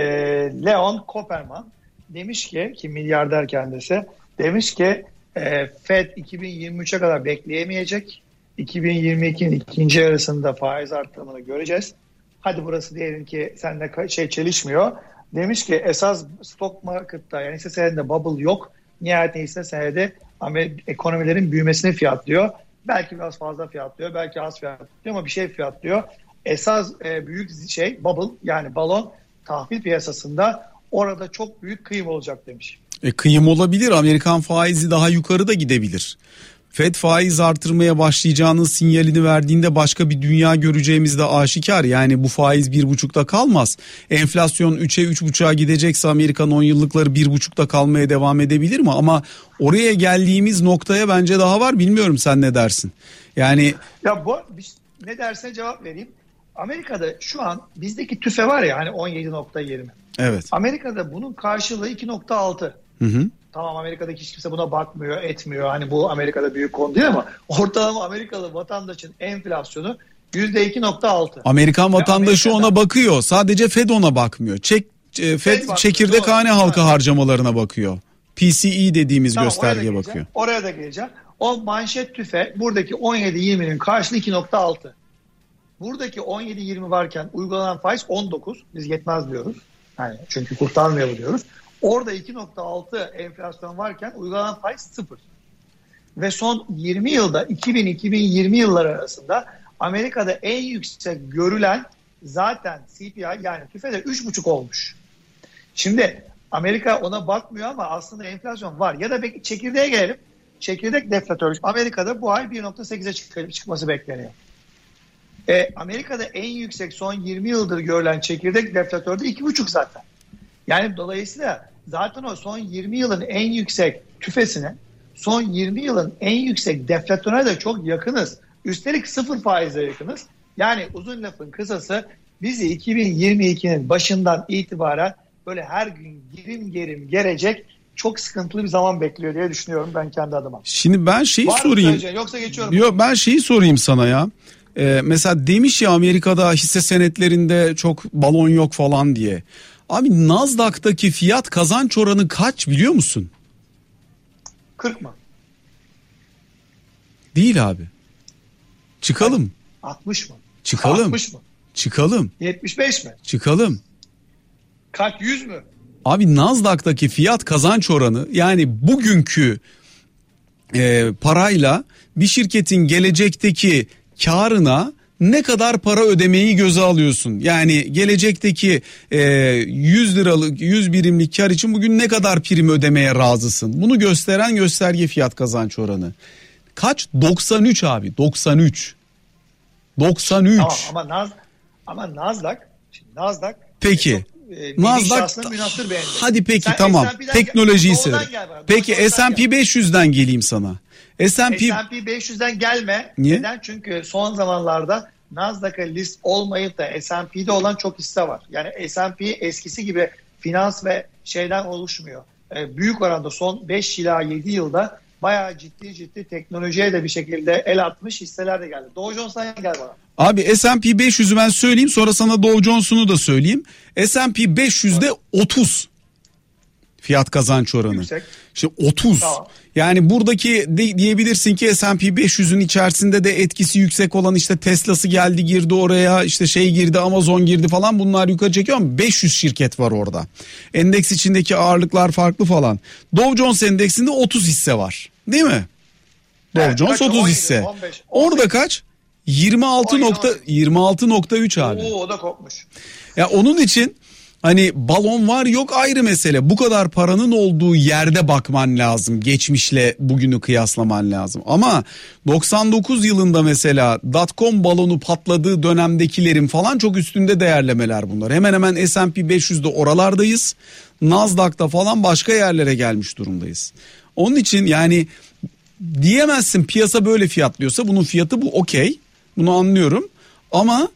Leon Koperman demiş ki ki milyarder kendisi demiş ki e, Fed 2023'e kadar bekleyemeyecek. 2022'nin ikinci yarısında faiz arttırımını göreceğiz. Hadi burası diyelim ki seninle şey çelişmiyor. Demiş ki esas stock market'ta yani hisse senedinde bubble yok. Nihayetinde hisse senedi ekonomilerin büyümesini fiyatlıyor. Belki biraz fazla fiyatlıyor, belki az fiyatlıyor ama bir şey fiyatlıyor. Esas e, büyük şey bubble yani balon tahvil piyasasında orada çok büyük kıyım olacak demiş. E, kıyım olabilir. Amerikan faizi daha yukarı da gidebilir. Fed faiz artırmaya başlayacağının sinyalini verdiğinde başka bir dünya göreceğimiz de aşikar. Yani bu faiz bir buçukta kalmaz. Enflasyon 3'e 3,5'a gidecekse Amerikan 10 yıllıkları bir buçukta kalmaya devam edebilir mi? Ama oraya geldiğimiz noktaya bence daha var. Bilmiyorum sen ne dersin? Yani ya bu ne dersene cevap vereyim. Amerika'da şu an bizdeki tüfe var ya hani 17.20. Evet. Amerika'da bunun karşılığı 2.6. Hı hı. Tamam Amerika'daki hiç kimse buna bakmıyor, etmiyor. Hani bu Amerika'da büyük konu değil ama ortalama Amerikalı vatandaşın enflasyonu %2.6. Amerikan vatandaşı ona bakıyor. Sadece Fed ona bakmıyor. Çek e, Fed, Fed çekirdek hane halka harcamalarına bakıyor. PCE dediğimiz tamam, gösterge bakıyor. Oraya da geleceğim. O manşet tüfe buradaki 17-20'nin karşılığı 2.6. Buradaki 17-20 varken uygulanan faiz 19. Biz yetmez diyoruz. Yani çünkü kurtarmıyor diyoruz. Orada 2.6 enflasyon varken uygulanan faiz 0. Ve son 20 yılda 2000-2020 yılları arasında Amerika'da en yüksek görülen zaten CPI yani tüfede 3.5 olmuş. Şimdi Amerika ona bakmıyor ama aslında enflasyon var. Ya da çekirdeğe gelelim. Çekirdek deflatör. Amerika'da bu ay 1.8'e çıkması bekleniyor. E, Amerika'da en yüksek son 20 yıldır görülen çekirdek deflatörde 2.5 zaten. Yani dolayısıyla zaten o son 20 yılın en yüksek tüfesine, son 20 yılın en yüksek deflatöre de çok yakınız. Üstelik sıfır faize yakınız. Yani uzun lafın kısası bizi 2022'nin başından itibaren böyle her gün girim gerim gelecek çok sıkıntılı bir zaman bekliyor diye düşünüyorum ben kendi adıma. Şimdi ben şeyi Var sorayım. Yoksa geçiyorum. Yok ben şeyi sorayım sana ya. Ee, mesela demiş ya Amerika'da hisse senetlerinde çok balon yok falan diye. Abi Nasdaq'taki fiyat kazanç oranı kaç biliyor musun? 40 mı? Değil abi. Çıkalım. 60 mı? Çıkalım. 60 mı? Çıkalım. 75 mi? Çıkalım. Kaç 100 mü? Abi Nasdaq'taki fiyat kazanç oranı yani bugünkü e, parayla bir şirketin gelecekteki karına ne kadar para ödemeyi göze alıyorsun? Yani gelecekteki e, 100 liralık 100 birimlik kar için bugün ne kadar prim ödemeye razısın? Bunu gösteren gösterge fiyat kazanç oranı. Kaç? 93 abi 93. 93. Tamam, ama Naz ama Nasdaq şimdi Nasdaq Peki. E, Nasdaq hadi peki Sen tamam teknolojiyi sev. Peki S&P 500'den geleyim sana. S&P S&P 500'den gelme. Niye? Neden? Çünkü son zamanlarda Nasdaq'a list olmayıp da S&P'de olan çok hisse var. Yani S&P eskisi gibi finans ve şeyden oluşmuyor. Ee, büyük oranda son 5 ila 7 yılda bayağı ciddi ciddi teknolojiye de bir şekilde el atmış hisseler de geldi. Dow Jones'tan gel bana. Abi S&P 500'ü ben söyleyeyim sonra sana Dow Jones'unu da söyleyeyim. S&P 500'de 30 fiyat kazanç oranı. Yüksek. İşte 30. Tamam. Yani buradaki de, diyebilirsin ki S&P 500'ün içerisinde de etkisi yüksek olan işte Tesla'sı geldi girdi oraya işte şey girdi Amazon girdi falan bunlar yukarı çekiyor ama 500 şirket var orada. Endeks içindeki ağırlıklar farklı falan. Dow Jones endeksinde 30 hisse var değil mi? Dow evet, Jones 30 17, hisse. 15, 15. Orada kaç? 26 nokta 26.3 abi. Oo o da kopmuş. Ya onun için Hani balon var yok ayrı mesele. Bu kadar paranın olduğu yerde bakman lazım. Geçmişle bugünü kıyaslaman lazım. Ama 99 yılında mesela dotcom balonu patladığı dönemdekilerin falan çok üstünde değerlemeler bunlar. Hemen hemen S&P 500'de oralardayız. Nasdaq'ta falan başka yerlere gelmiş durumdayız. Onun için yani diyemezsin piyasa böyle fiyatlıyorsa bunun fiyatı bu okey. Bunu anlıyorum. Ama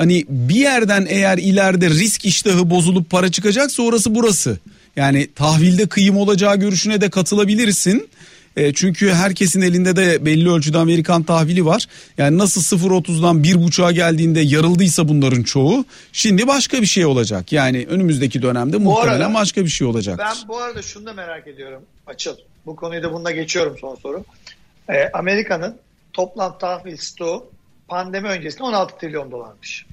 hani bir yerden eğer ileride risk iştahı bozulup para çıkacaksa orası burası. Yani tahvilde kıyım olacağı görüşüne de katılabilirsin. E, çünkü herkesin elinde de belli ölçüde Amerikan tahvili var. Yani nasıl 0.30'dan 1.5'a geldiğinde yarıldıysa bunların çoğu şimdi başka bir şey olacak. Yani önümüzdeki dönemde bu muhtemelen arada, başka bir şey olacak. Ben bu arada şunu da merak ediyorum. Açıl. Bu konuyu da bununla geçiyorum son soru. E, Amerika'nın toplam tahvil stoğu pandemi öncesinde 16 trilyon dolarmış.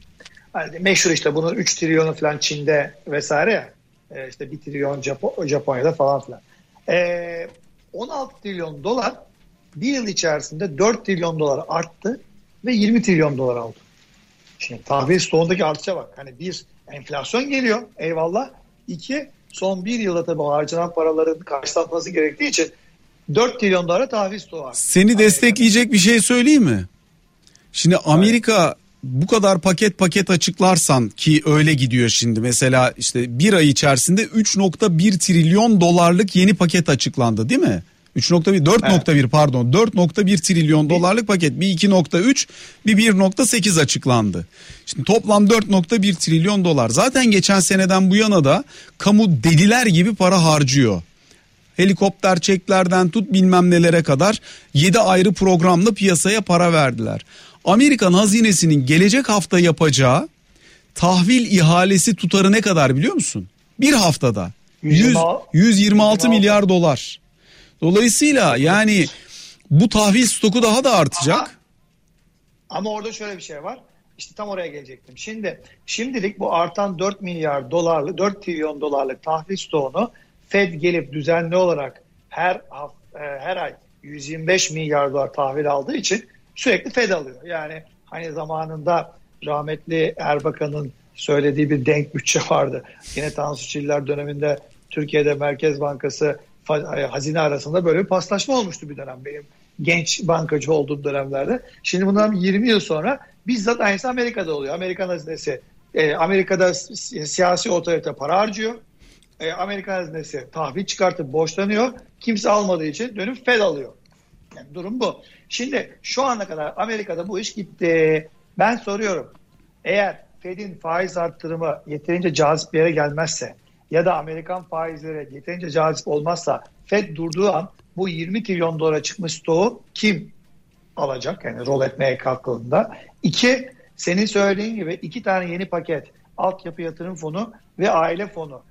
Yani meşhur işte bunun 3 trilyonu falan Çin'de vesaire ya. E, işte 1 trilyon Japo- Japonya'da falan filan. E, 16 trilyon dolar bir yıl içerisinde 4 trilyon dolar arttı ve 20 trilyon dolar aldı. Şimdi tahvil stoğundaki artışa bak. Hani bir enflasyon geliyor eyvallah. İki son bir yılda tabii harcanan paraların karşılanması gerektiği için 4 trilyon dolara tahvil stoğu var. Seni destekleyecek bir şey söyleyeyim mi? Şimdi Amerika bu kadar paket paket açıklarsan ki öyle gidiyor şimdi mesela işte bir ay içerisinde 3.1 trilyon dolarlık yeni paket açıklandı değil mi? 3.1 4.1 evet. pardon 4.1 trilyon dolarlık paket bir 2.3 bir 1.8 açıklandı. Şimdi toplam 4.1 trilyon dolar. Zaten geçen seneden bu yana da kamu deliler gibi para harcıyor. Helikopter çeklerden tut bilmem nelere kadar 7 ayrı programla piyasaya para verdiler. Amerikan hazinesinin gelecek hafta yapacağı tahvil ihalesi tutarı ne kadar biliyor musun? Bir haftada 100, 126 milyar dolar. Dolayısıyla yani bu tahvil stoku daha da artacak. Ama, ama orada şöyle bir şey var. İşte tam oraya gelecektim. Şimdi şimdilik bu artan 4 milyar dolarlık 4 trilyon dolarlık tahvil stoğunu Fed gelip düzenli olarak her e, her ay 125 milyar dolar tahvil aldığı için sürekli Fed alıyor. Yani hani zamanında rahmetli Erbakan'ın söylediği bir denk bütçe vardı. Yine Tansu Çiller döneminde Türkiye'de Merkez Bankası hazine arasında böyle bir paslaşma olmuştu bir dönem benim genç bankacı olduğum dönemlerde. Şimdi bundan 20 yıl sonra bizzat aynısı Amerika'da oluyor. Amerikan hazinesi e, Amerika'da siyasi otorite para harcıyor. E, Amerikan hazinesi tahvil çıkartıp borçlanıyor. Kimse almadığı için dönüp Fed alıyor. Yani durum bu. Şimdi şu ana kadar Amerika'da bu iş gitti. Ben soruyorum. Eğer Fed'in faiz arttırımı yeterince cazip bir yere gelmezse ya da Amerikan faizleri yeterince cazip olmazsa Fed durduğu an bu 20 trilyon dolara çıkmış stoğu kim alacak? Yani rol etmeye kalkıldığında. İki, senin söylediğin gibi iki tane yeni paket altyapı yatırım fonu ve aile fonu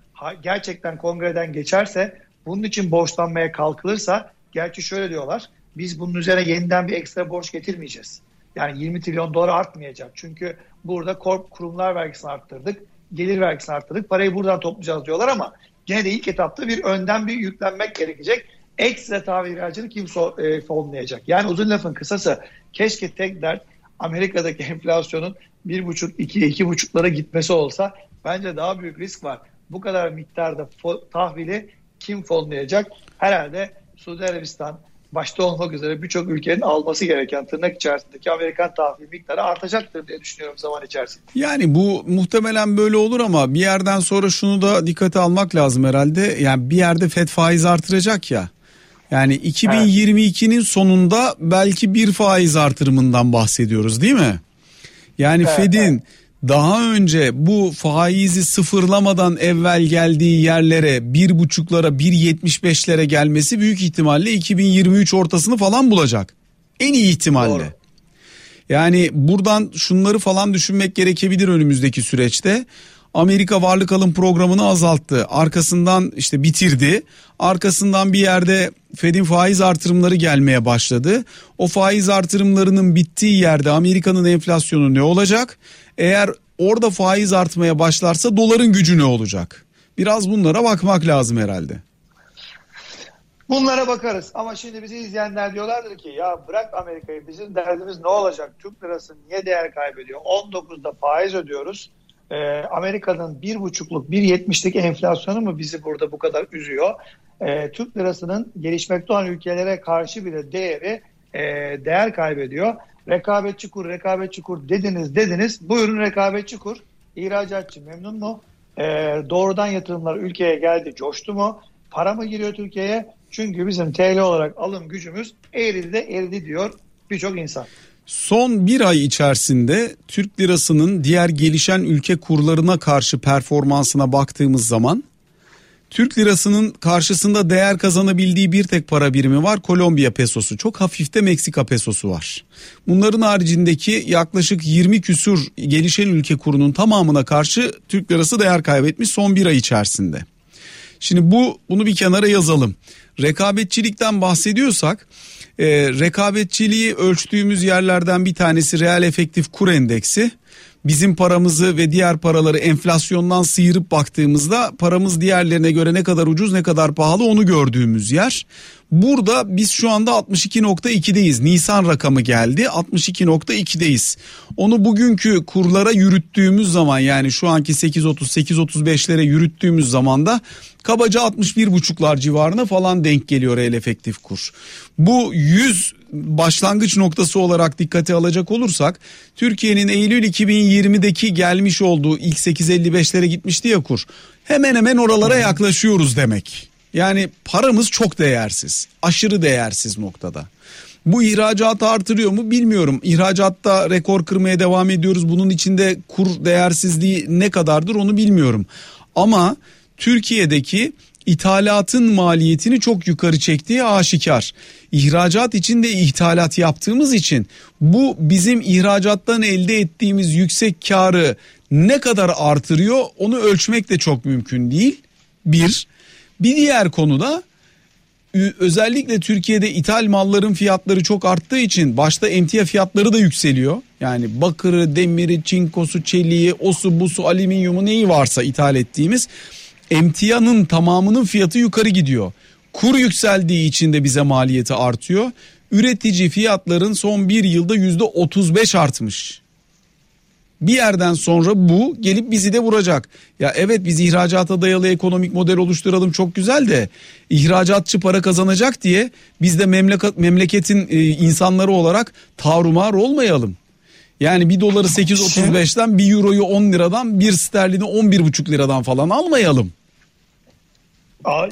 gerçekten kongreden geçerse bunun için borçlanmaya kalkılırsa gerçi şöyle diyorlar biz bunun üzerine yeniden bir ekstra borç getirmeyeceğiz. Yani 20 trilyon dolar artmayacak. Çünkü burada korp kurumlar vergisini arttırdık, gelir vergisini arttırdık. Parayı buradan toplayacağız diyorlar ama gene de ilk etapta bir önden bir yüklenmek gerekecek. Ekstra tahvil ihracını kim so, e, fonlayacak? Yani uzun lafın kısası keşke tek dert Amerika'daki enflasyonun 1,5-2'ye 2,5'lara gitmesi olsa bence daha büyük risk var. Bu kadar miktarda tahvili kim fonlayacak? Herhalde Suudi Arabistan, başta olmak üzere birçok ülkenin alması gereken tırnak içerisindeki Amerikan tahvil miktarı artacaktır diye düşünüyorum zaman içerisinde. Yani bu muhtemelen böyle olur ama bir yerden sonra şunu da dikkate almak lazım herhalde. Yani bir yerde FED faiz artıracak ya. Yani 2022'nin evet. sonunda belki bir faiz artırımından bahsediyoruz değil mi? Yani evet, Fed'in evet daha önce bu faizi sıfırlamadan evvel geldiği yerlere bir buçuklara bir yetmiş beşlere gelmesi büyük ihtimalle 2023 ortasını falan bulacak. En iyi ihtimalle. Doğru. Yani buradan şunları falan düşünmek gerekebilir önümüzdeki süreçte. Amerika varlık alım programını azalttı. Arkasından işte bitirdi. Arkasından bir yerde Fed'in faiz artırımları gelmeye başladı. O faiz artırımlarının bittiği yerde Amerika'nın enflasyonu ne olacak? Eğer orada faiz artmaya başlarsa doların gücü ne olacak? Biraz bunlara bakmak lazım herhalde. Bunlara bakarız ama şimdi bizi izleyenler diyorlardır ki ya bırak Amerika'yı bizim derdimiz ne olacak? Türk lirası niye değer kaybediyor? 19'da faiz ödüyoruz. Ee, Amerika'nın 1,5'luk 1,70'lik enflasyonu mu bizi burada bu kadar üzüyor? Ee, Türk lirasının gelişmekte olan ülkelere karşı bile değeri e, değer kaybediyor. Rekabetçi kur, rekabetçi kur dediniz dediniz. Buyurun rekabetçi kur. İhracatçı memnun mu? Ee, doğrudan yatırımlar ülkeye geldi, coştu mu? Para mı giriyor Türkiye'ye? Çünkü bizim TL olarak alım gücümüz eridi de eridi diyor birçok insan. Son bir ay içerisinde Türk lirasının diğer gelişen ülke kurlarına karşı performansına baktığımız zaman Türk lirasının karşısında değer kazanabildiği bir tek para birimi var Kolombiya pesosu. Çok hafifte Meksika pesosu var. Bunların haricindeki yaklaşık 20 küsur gelişen ülke kurunun tamamına karşı Türk lirası değer kaybetmiş son bir ay içerisinde. Şimdi bu bunu bir kenara yazalım. Rekabetçilikten bahsediyorsak e, rekabetçiliği ölçtüğümüz yerlerden bir tanesi reel efektif kur endeksi bizim paramızı ve diğer paraları enflasyondan sıyırıp baktığımızda paramız diğerlerine göre ne kadar ucuz ne kadar pahalı onu gördüğümüz yer. Burada biz şu anda 62.2'deyiz. Nisan rakamı geldi. 62.2'deyiz. Onu bugünkü kurlara yürüttüğümüz zaman yani şu anki 8.30 8.35'lere yürüttüğümüz zaman da kabaca 61.5'lar civarına falan denk geliyor el efektif kur. Bu 100 başlangıç noktası olarak dikkate alacak olursak Türkiye'nin Eylül 2020'deki gelmiş olduğu ilk 8.55'lere gitmişti ya kur. Hemen hemen oralara yaklaşıyoruz demek. Yani paramız çok değersiz. Aşırı değersiz noktada. Bu ihracatı artırıyor mu bilmiyorum. İhracatta rekor kırmaya devam ediyoruz. Bunun içinde kur değersizliği ne kadardır onu bilmiyorum. Ama Türkiye'deki ithalatın maliyetini çok yukarı çektiği aşikar. İhracat için de ithalat yaptığımız için bu bizim ihracattan elde ettiğimiz yüksek karı ne kadar artırıyor onu ölçmek de çok mümkün değil. Bir, bir diğer konuda özellikle Türkiye'de ithal malların fiyatları çok arttığı için başta emtia fiyatları da yükseliyor. Yani bakırı, demiri, çinkosu, çeliği, osu, busu, alüminyumu neyi varsa ithal ettiğimiz emtianın tamamının fiyatı yukarı gidiyor. Kur yükseldiği için de bize maliyeti artıyor. Üretici fiyatların son bir yılda yüzde 35 artmış. Bir yerden sonra bu gelip bizi de vuracak. Ya evet biz ihracata dayalı ekonomik model oluşturalım çok güzel de ihracatçı para kazanacak diye biz de memleket, memleketin e, insanları olarak tavrumar olmayalım. Yani bir doları 8.35'ten bir euroyu 10 liradan bir sterlini 11.5 liradan falan almayalım.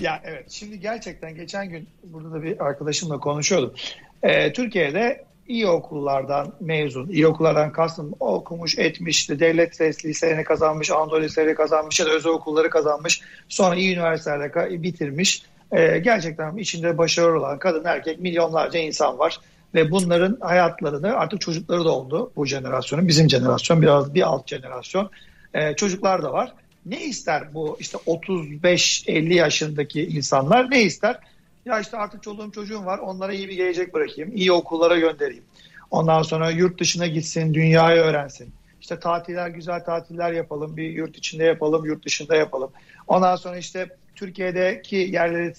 Ya evet şimdi gerçekten geçen gün burada da bir arkadaşımla konuşuyordum. Ee, Türkiye'de iyi okullardan mezun, iyi okullardan kastım okumuş, etmiş, işte devlet liselerini kazanmış, Anadolu liseleri kazanmış ya da özel okulları kazanmış, sonra iyi üniversitelerde bitirmiş. Ee, gerçekten içinde başarılı olan kadın erkek milyonlarca insan var ve bunların hayatlarını artık çocukları da oldu bu jenerasyonun. Bizim jenerasyon biraz bir alt jenerasyon. Ee, çocuklar da var. Ne ister bu işte 35-50 yaşındaki insanlar ne ister? Ya işte artık çoluğum çocuğum var onlara iyi bir gelecek bırakayım. iyi okullara göndereyim. Ondan sonra yurt dışına gitsin, dünyayı öğrensin. İşte tatiller, güzel tatiller yapalım. Bir yurt içinde yapalım, yurt dışında yapalım. Ondan sonra işte Türkiye'deki yerleri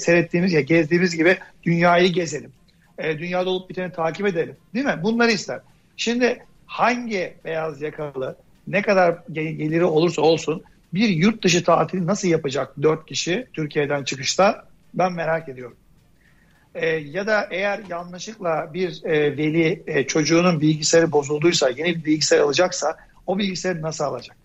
seyrettiğimiz ya gezdiğimiz gibi dünyayı gezelim e, dünyada olup biteni takip edelim. Değil mi? Bunları ister. Şimdi hangi beyaz yakalı ne kadar geliri olursa olsun bir yurt dışı tatili nasıl yapacak dört kişi Türkiye'den çıkışta ben merak ediyorum. E, ya da eğer yanlışlıkla bir e, veli e, çocuğunun bilgisayarı bozulduysa yeni bir bilgisayar alacaksa o bilgisayarı nasıl alacak?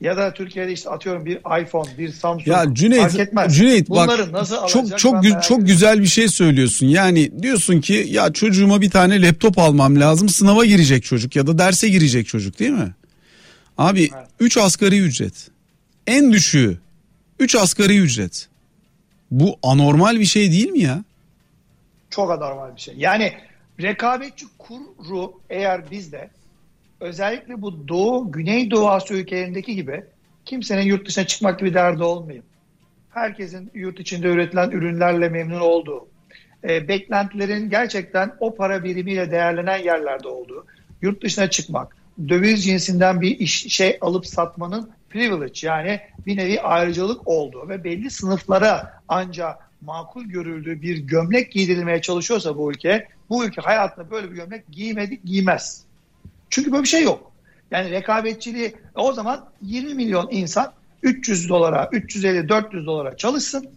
ya da Türkiye'de işte atıyorum bir iPhone, bir Samsung ya Cüneyt, fark etmez. Cüneyt Bunları bak nasıl çok çok gü- çok güzel bir şey söylüyorsun. Yani diyorsun ki ya çocuğuma bir tane laptop almam lazım. Sınava girecek çocuk ya da derse girecek çocuk değil mi? Abi 3 evet. asgari ücret. En düşüğü 3 asgari ücret. Bu anormal bir şey değil mi ya? Çok anormal bir şey. Yani rekabetçi kuru eğer bizde özellikle bu Doğu, Güneydoğu Asya ülkelerindeki gibi kimsenin yurt dışına çıkmak gibi derdi olmayayım. Herkesin yurt içinde üretilen ürünlerle memnun olduğu, e, beklentilerin gerçekten o para birimiyle değerlenen yerlerde olduğu, yurt dışına çıkmak, döviz cinsinden bir iş, şey alıp satmanın privilege yani bir nevi ayrıcalık olduğu ve belli sınıflara ancak makul görüldüğü bir gömlek giydirilmeye çalışıyorsa bu ülke, bu ülke hayatında böyle bir gömlek giymedi, giymez. Çünkü böyle bir şey yok. Yani rekabetçiliği o zaman 20 milyon insan 300 dolara, 350, 400 dolara çalışsın.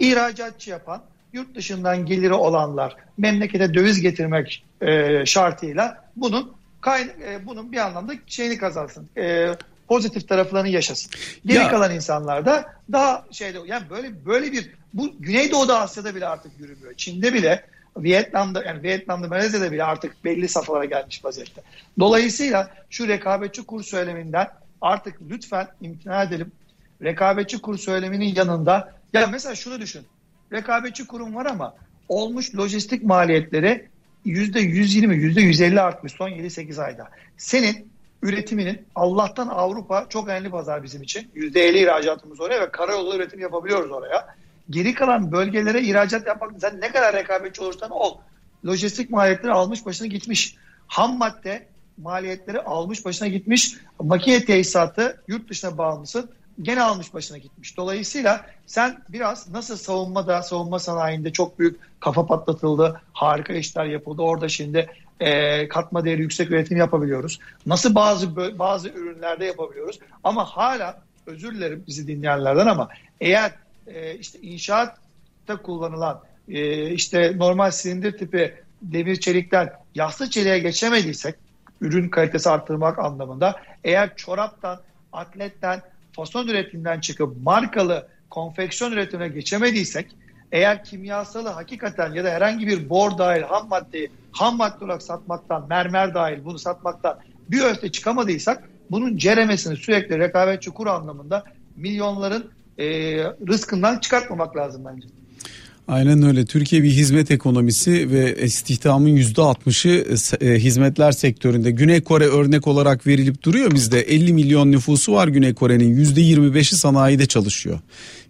İhracatçı yapan, yurt dışından geliri olanlar memlekete döviz getirmek e, şartıyla bunun kay, e, bunun bir anlamda şeyini kazansın. E, pozitif taraflarını yaşasın. Geri ya. kalan insanlar da daha şeyde yani böyle böyle bir bu Güneydoğu'da Asya'da bile artık yürümüyor. Çin'de bile Vietnam'da yani Vietnam'da Malezya'da bile artık belli safhalara gelmiş vaziyette. Dolayısıyla şu rekabetçi kur söyleminden artık lütfen imtina edelim. Rekabetçi kur söyleminin yanında ya mesela şunu düşün. Rekabetçi kurum var ama olmuş lojistik maliyetleri %120, %150 artmış son 7-8 ayda. Senin üretiminin Allah'tan Avrupa çok önemli pazar bizim için. %50 ihracatımız oraya ve karayolu üretim yapabiliyoruz oraya. Geri kalan bölgelere ihracat yapmak sen ne kadar rekabetçi olursan ol. Lojistik maliyetleri almış başına gitmiş. Ham madde maliyetleri almış başına gitmiş. Makine tesisatı yurt dışına bağımlısın gene almış başına gitmiş. Dolayısıyla sen biraz nasıl savunmada, savunma sanayinde çok büyük kafa patlatıldı, harika işler yapıldı. Orada şimdi e, katma değeri yüksek üretim yapabiliyoruz. Nasıl bazı bazı ürünlerde yapabiliyoruz. Ama hala özür dilerim bizi dinleyenlerden ama eğer e, işte inşaatta kullanılan e, işte normal silindir tipi demir çelikten yassı çeliğe geçemediysek ürün kalitesi arttırmak anlamında eğer çoraptan, atletten fason üretiminden çıkıp markalı konfeksiyon üretimine geçemediysek eğer kimyasalı hakikaten ya da herhangi bir bor dahil ham maddeyi ham madde olarak satmaktan, mermer dahil bunu satmaktan bir öte çıkamadıysak bunun ceremesini sürekli rekabetçi kur anlamında milyonların e, rızkından çıkartmamak lazım bence. Aynen öyle. Türkiye bir hizmet ekonomisi ve istihdamın yüzde altmışı e, hizmetler sektöründe. Güney Kore örnek olarak verilip duruyor bizde. 50 milyon nüfusu var Güney Kore'nin. Yüzde 25'i sanayide çalışıyor.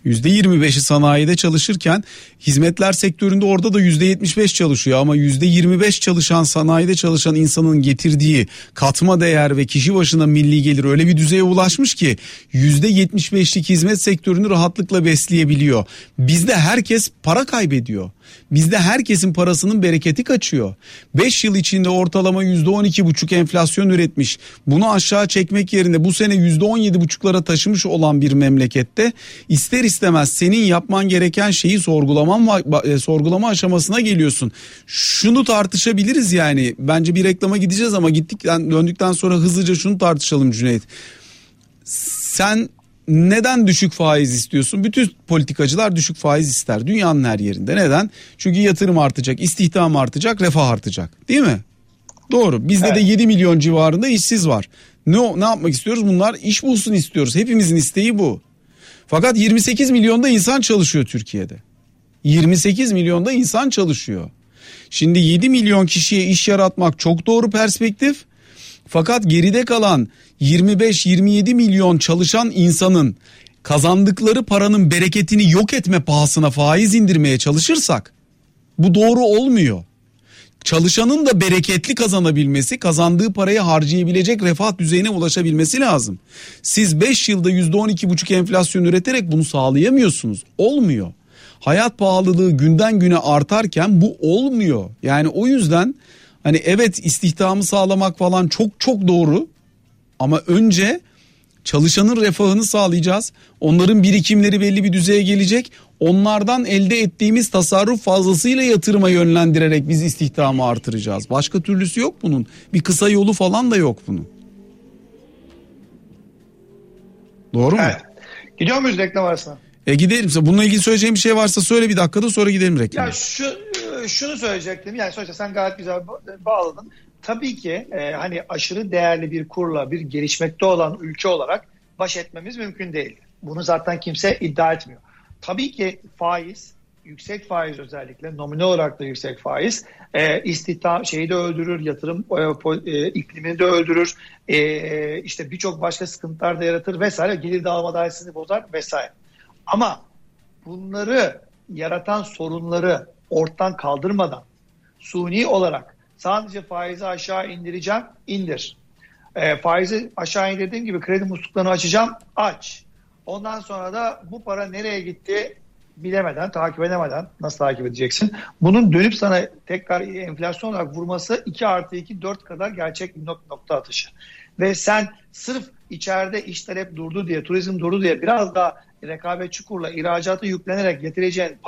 %25'i sanayide çalışırken hizmetler sektöründe orada da %75 çalışıyor ama %25 çalışan sanayide çalışan insanın getirdiği katma değer ve kişi başına milli gelir öyle bir düzeye ulaşmış ki %75'lik hizmet sektörünü rahatlıkla besleyebiliyor. Bizde herkes para kaybediyor. Bizde herkesin parasının bereketi kaçıyor. 5 yıl içinde ortalama %12,5 enflasyon üretmiş. Bunu aşağı çekmek yerine bu sene %17,5'lara taşımış olan bir memlekette ister istemez senin yapman gereken şeyi sorgulaman e, sorgulama aşamasına geliyorsun. Şunu tartışabiliriz yani. Bence bir reklama gideceğiz ama gittikten döndükten sonra hızlıca şunu tartışalım Cüneyt. Sen neden düşük faiz istiyorsun? Bütün politikacılar düşük faiz ister dünyanın her yerinde. Neden? Çünkü yatırım artacak, istihdam artacak, refah artacak. Değil mi? Doğru. Bizde evet. de 7 milyon civarında işsiz var. Ne ne yapmak istiyoruz? Bunlar iş bulsun istiyoruz. Hepimizin isteği bu. Fakat 28 milyonda insan çalışıyor Türkiye'de. 28 milyonda insan çalışıyor. Şimdi 7 milyon kişiye iş yaratmak çok doğru perspektif. Fakat geride kalan 25-27 milyon çalışan insanın kazandıkları paranın bereketini yok etme pahasına faiz indirmeye çalışırsak bu doğru olmuyor. Çalışanın da bereketli kazanabilmesi, kazandığı parayı harcayabilecek refah düzeyine ulaşabilmesi lazım. Siz 5 yılda %12,5 enflasyon üreterek bunu sağlayamıyorsunuz. Olmuyor. Hayat pahalılığı günden güne artarken bu olmuyor. Yani o yüzden hani evet istihdamı sağlamak falan çok çok doğru. Ama önce çalışanın refahını sağlayacağız. Onların birikimleri belli bir düzeye gelecek. Onlardan elde ettiğimiz tasarruf fazlasıyla yatırıma yönlendirerek biz istihdamı artıracağız. Başka türlüsü yok bunun. Bir kısa yolu falan da yok bunun. Doğru mu? Evet. Gidiyor muyuz reklam arasına? E gidelim. Bununla ilgili söyleyeceğim bir şey varsa söyle bir dakikada sonra gidelim reklama. Ya şu şunu söyleyecektim. Yani sonuçta sen gayet güzel bağladın tabii ki e, hani aşırı değerli bir kurla bir gelişmekte olan ülke olarak baş etmemiz mümkün değil. Bunu zaten kimse iddia etmiyor. Tabii ki faiz, yüksek faiz özellikle nominal olarak da yüksek faiz e, istihdam şeyi de öldürür, yatırım e, e, iklimini de öldürür, e, işte birçok başka sıkıntılar da yaratır vesaire, gelir dağılma dairesini bozar vesaire. Ama bunları yaratan sorunları ortadan kaldırmadan suni olarak Sadece faizi aşağı indireceğim, indir. E, faizi aşağı indirdiğim gibi kredi musluklarını açacağım, aç. Ondan sonra da bu para nereye gitti bilemeden, takip edemeden nasıl takip edeceksin? Bunun dönüp sana tekrar enflasyon olarak vurması 2 artı 2 4 kadar gerçek bir nokta atışı. Ve sen sırf içeride iş talep durdu diye, turizm durdu diye biraz daha rekabetçi kurla ihracata yüklenerek getireceğin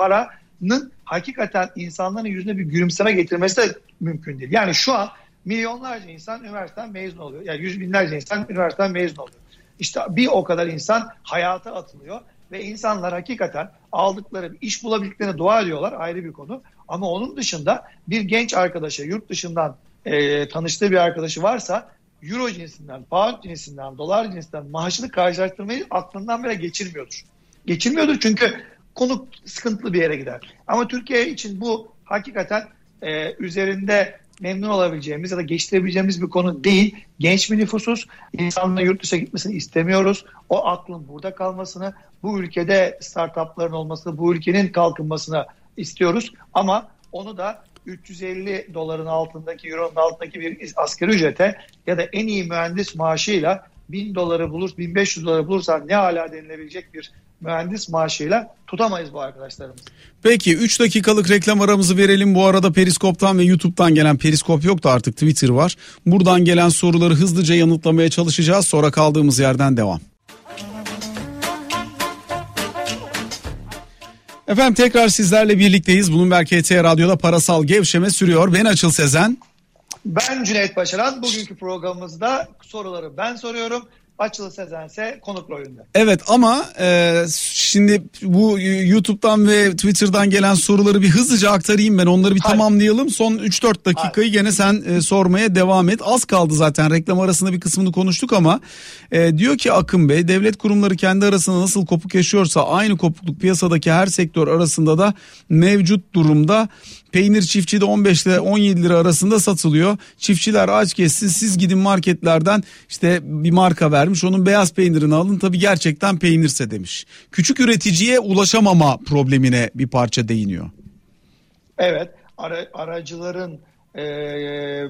paranın hakikaten insanların yüzüne bir gülümseme getirmesi de mümkün değil. Yani şu an milyonlarca insan üniversiteden mezun oluyor. Yani yüz binlerce insan üniversiteden mezun oluyor. İşte bir o kadar insan hayata atılıyor ve insanlar hakikaten aldıkları iş bulabildiklerine dua ediyorlar ayrı bir konu. Ama onun dışında bir genç arkadaşa yurt dışından e, tanıştığı bir arkadaşı varsa euro cinsinden, pound cinsinden, dolar cinsinden maaşını karşılaştırmayı aklından bile geçirmiyordur. Geçirmiyordur çünkü konu sıkıntılı bir yere gider. Ama Türkiye için bu hakikaten e, üzerinde memnun olabileceğimiz ya da geçtirebileceğimiz bir konu değil. Genç bir nüfusuz. İnsanların yurt dışına gitmesini istemiyoruz. O aklın burada kalmasını, bu ülkede startupların olmasını, bu ülkenin kalkınmasını istiyoruz. Ama onu da 350 doların altındaki, euronun altındaki bir asgari ücrete ya da en iyi mühendis maaşıyla 1000 doları bulur, 1500 doları bulursan ne hala denilebilecek bir mühendis maaşıyla tutamayız bu arkadaşlarımız. Peki 3 dakikalık reklam aramızı verelim. Bu arada Periskop'tan ve YouTube'dan gelen Periskop yok da artık Twitter var. Buradan gelen soruları hızlıca yanıtlamaya çalışacağız. Sonra kaldığımız yerden devam. Efendim tekrar sizlerle birlikteyiz. Belki ET Radyo'da parasal gevşeme sürüyor. Ben Açıl Sezen. Ben Cüneyt Başaran. Bugünkü programımızda soruları ben soruyorum. Açılı Sezense konuk rolünde. Evet ama e, şimdi bu YouTube'dan ve Twitter'dan gelen soruları bir hızlıca aktarayım ben onları bir Hayır. tamamlayalım. Son 3-4 dakikayı Hayır. gene sen e, sormaya devam et. Az kaldı zaten reklam arasında bir kısmını konuştuk ama e, diyor ki Akın Bey devlet kurumları kendi arasında nasıl kopuk yaşıyorsa aynı kopukluk piyasadaki her sektör arasında da mevcut durumda. Peynir çiftçi de 15 ile 17 lira arasında satılıyor. Çiftçiler aç kessin siz gidin marketlerden işte bir marka vermiş onun beyaz peynirini alın tabii gerçekten peynirse demiş. Küçük üreticiye ulaşamama problemine bir parça değiniyor. Evet ara, aracıların e,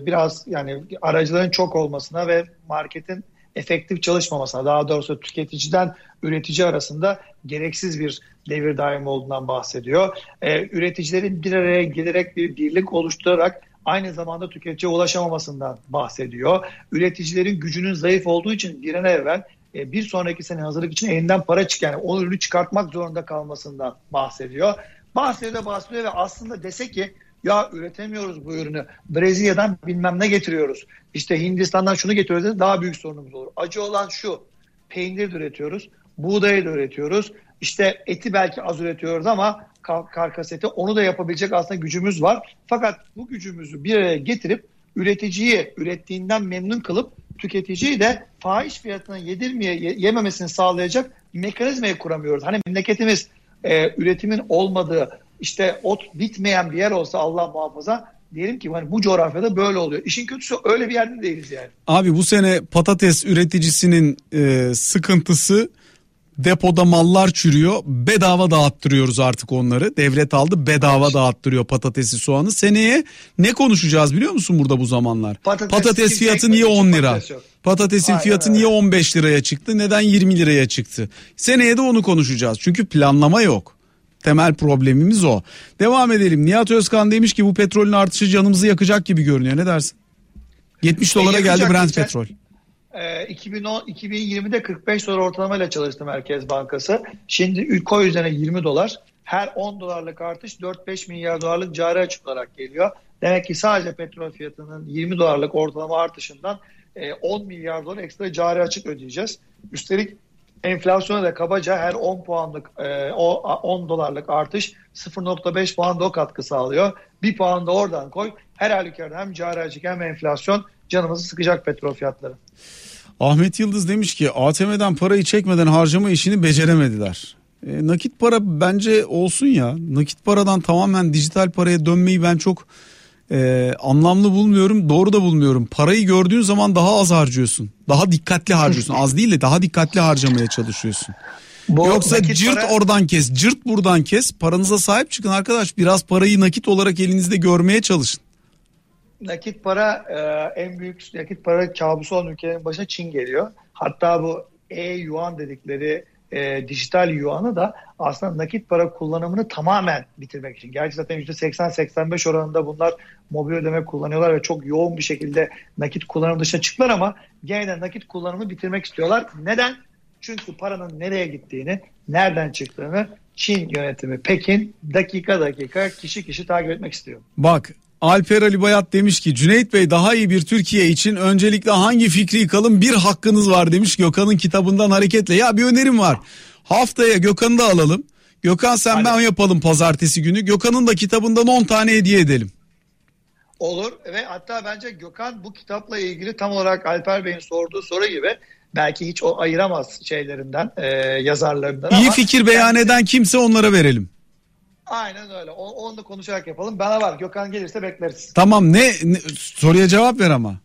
biraz yani aracıların çok olmasına ve marketin efektif çalışmamasına daha doğrusu tüketiciden üretici arasında gereksiz bir devir daim olduğundan bahsediyor. Ee, üreticilerin bir araya gelerek bir birlik oluşturarak aynı zamanda tüketiciye ulaşamamasından bahsediyor. Üreticilerin gücünün zayıf olduğu için bir an evvel e, bir sonraki sene hazırlık için elinden para çık yani o ürünü çıkartmak zorunda kalmasından bahsediyor. Bahsediyor bahsediyor ve aslında dese ki ya üretemiyoruz bu ürünü. Brezilya'dan bilmem ne getiriyoruz. İşte Hindistan'dan şunu getiriyoruz. Daha büyük sorunumuz olur. Acı olan şu. Peynir de üretiyoruz. Buğdayı da üretiyoruz. İşte eti belki az üretiyoruz ama karkas eti onu da yapabilecek aslında gücümüz var. Fakat bu gücümüzü bir araya getirip üreticiyi ürettiğinden memnun kılıp tüketiciyi de fahiş fiyatına yedirmeye yememesini sağlayacak mekanizmayı kuramıyoruz. Hani memleketimiz e, üretimin olmadığı işte ot bitmeyen bir yer olsa Allah muhafaza diyelim ki hani bu coğrafyada böyle oluyor. İşin kötüsü öyle bir yerde değiliz yani. Abi bu sene patates üreticisinin e, sıkıntısı depoda mallar çürüyor. Bedava dağıttırıyoruz artık onları. Devlet aldı bedava evet. dağıttırıyor patatesi soğanı. Seneye ne konuşacağız biliyor musun burada bu zamanlar? Patates, patates fiyatı niye 10 lira? Patates Patatesin Aynen fiyatı öyle. niye 15 liraya çıktı? Neden 20 liraya çıktı? Seneye de onu konuşacağız. Çünkü planlama yok. Temel problemimiz o. Devam edelim. Nihat Özkan demiş ki bu petrolün artışı canımızı yakacak gibi görünüyor. Ne dersin? 70 dolara geldi Brent geçen, petrol. E, 2010, 2020'de 45 dolar ortalamayla çalıştı Merkez Bankası. Şimdi koy üzerine 20 dolar. Her 10 dolarlık artış 4-5 milyar dolarlık cari açık olarak geliyor. Demek ki sadece petrol fiyatının 20 dolarlık ortalama artışından 10 e, milyar dolar ekstra cari açık ödeyeceğiz. Üstelik enflasyona da kabaca her 10 puanlık e, o 10 dolarlık artış 0.5 puan da o katkı sağlıyor. Bir puan da oradan koy. Her halükarda hem cari açık hem enflasyon canımızı sıkacak petrol fiyatları. Ahmet Yıldız demiş ki ATM'den parayı çekmeden harcama işini beceremediler. E, nakit para bence olsun ya. Nakit paradan tamamen dijital paraya dönmeyi ben çok e, anlamlı bulmuyorum. Doğru da bulmuyorum. Parayı gördüğün zaman daha az harcıyorsun. Daha dikkatli harcıyorsun. Az değil de daha dikkatli harcamaya çalışıyorsun. Bu Yoksa cırt para... oradan kes, cırt buradan kes. Paranıza sahip çıkın arkadaş. Biraz parayı nakit olarak elinizde görmeye çalışın. Nakit para e, en büyük nakit para kabusu olan ülkelerin başına Çin geliyor. Hatta bu e-yuan dedikleri e, dijital yuanı da aslında nakit para kullanımını tamamen bitirmek için. Gerçi zaten %80-85 oranında bunlar mobil ödeme kullanıyorlar ve çok yoğun bir şekilde nakit kullanım dışına çıktılar ama gene de nakit kullanımını bitirmek istiyorlar. Neden? Çünkü paranın nereye gittiğini, nereden çıktığını Çin yönetimi Pekin dakika dakika kişi kişi takip etmek istiyor. Bak Alper Ali Bayat demiş ki Cüneyt Bey daha iyi bir Türkiye için öncelikle hangi fikri yıkalım bir hakkınız var demiş Gökhan'ın kitabından hareketle. Ya bir önerim var haftaya Gökhan'ı da alalım. Gökhan sen Hadi. ben yapalım pazartesi günü. Gökhan'ın da kitabından 10 tane hediye edelim. Olur ve hatta bence Gökhan bu kitapla ilgili tam olarak Alper Bey'in sorduğu soru gibi belki hiç o ayıramaz şeylerinden, e, yazarlarından. İyi ama fikir beyan eden kimse onlara verelim. Aynen öyle. O, onu da konuşarak yapalım. Bana var. Gökhan gelirse bekleriz. Tamam ne, ne soruya cevap ver ama.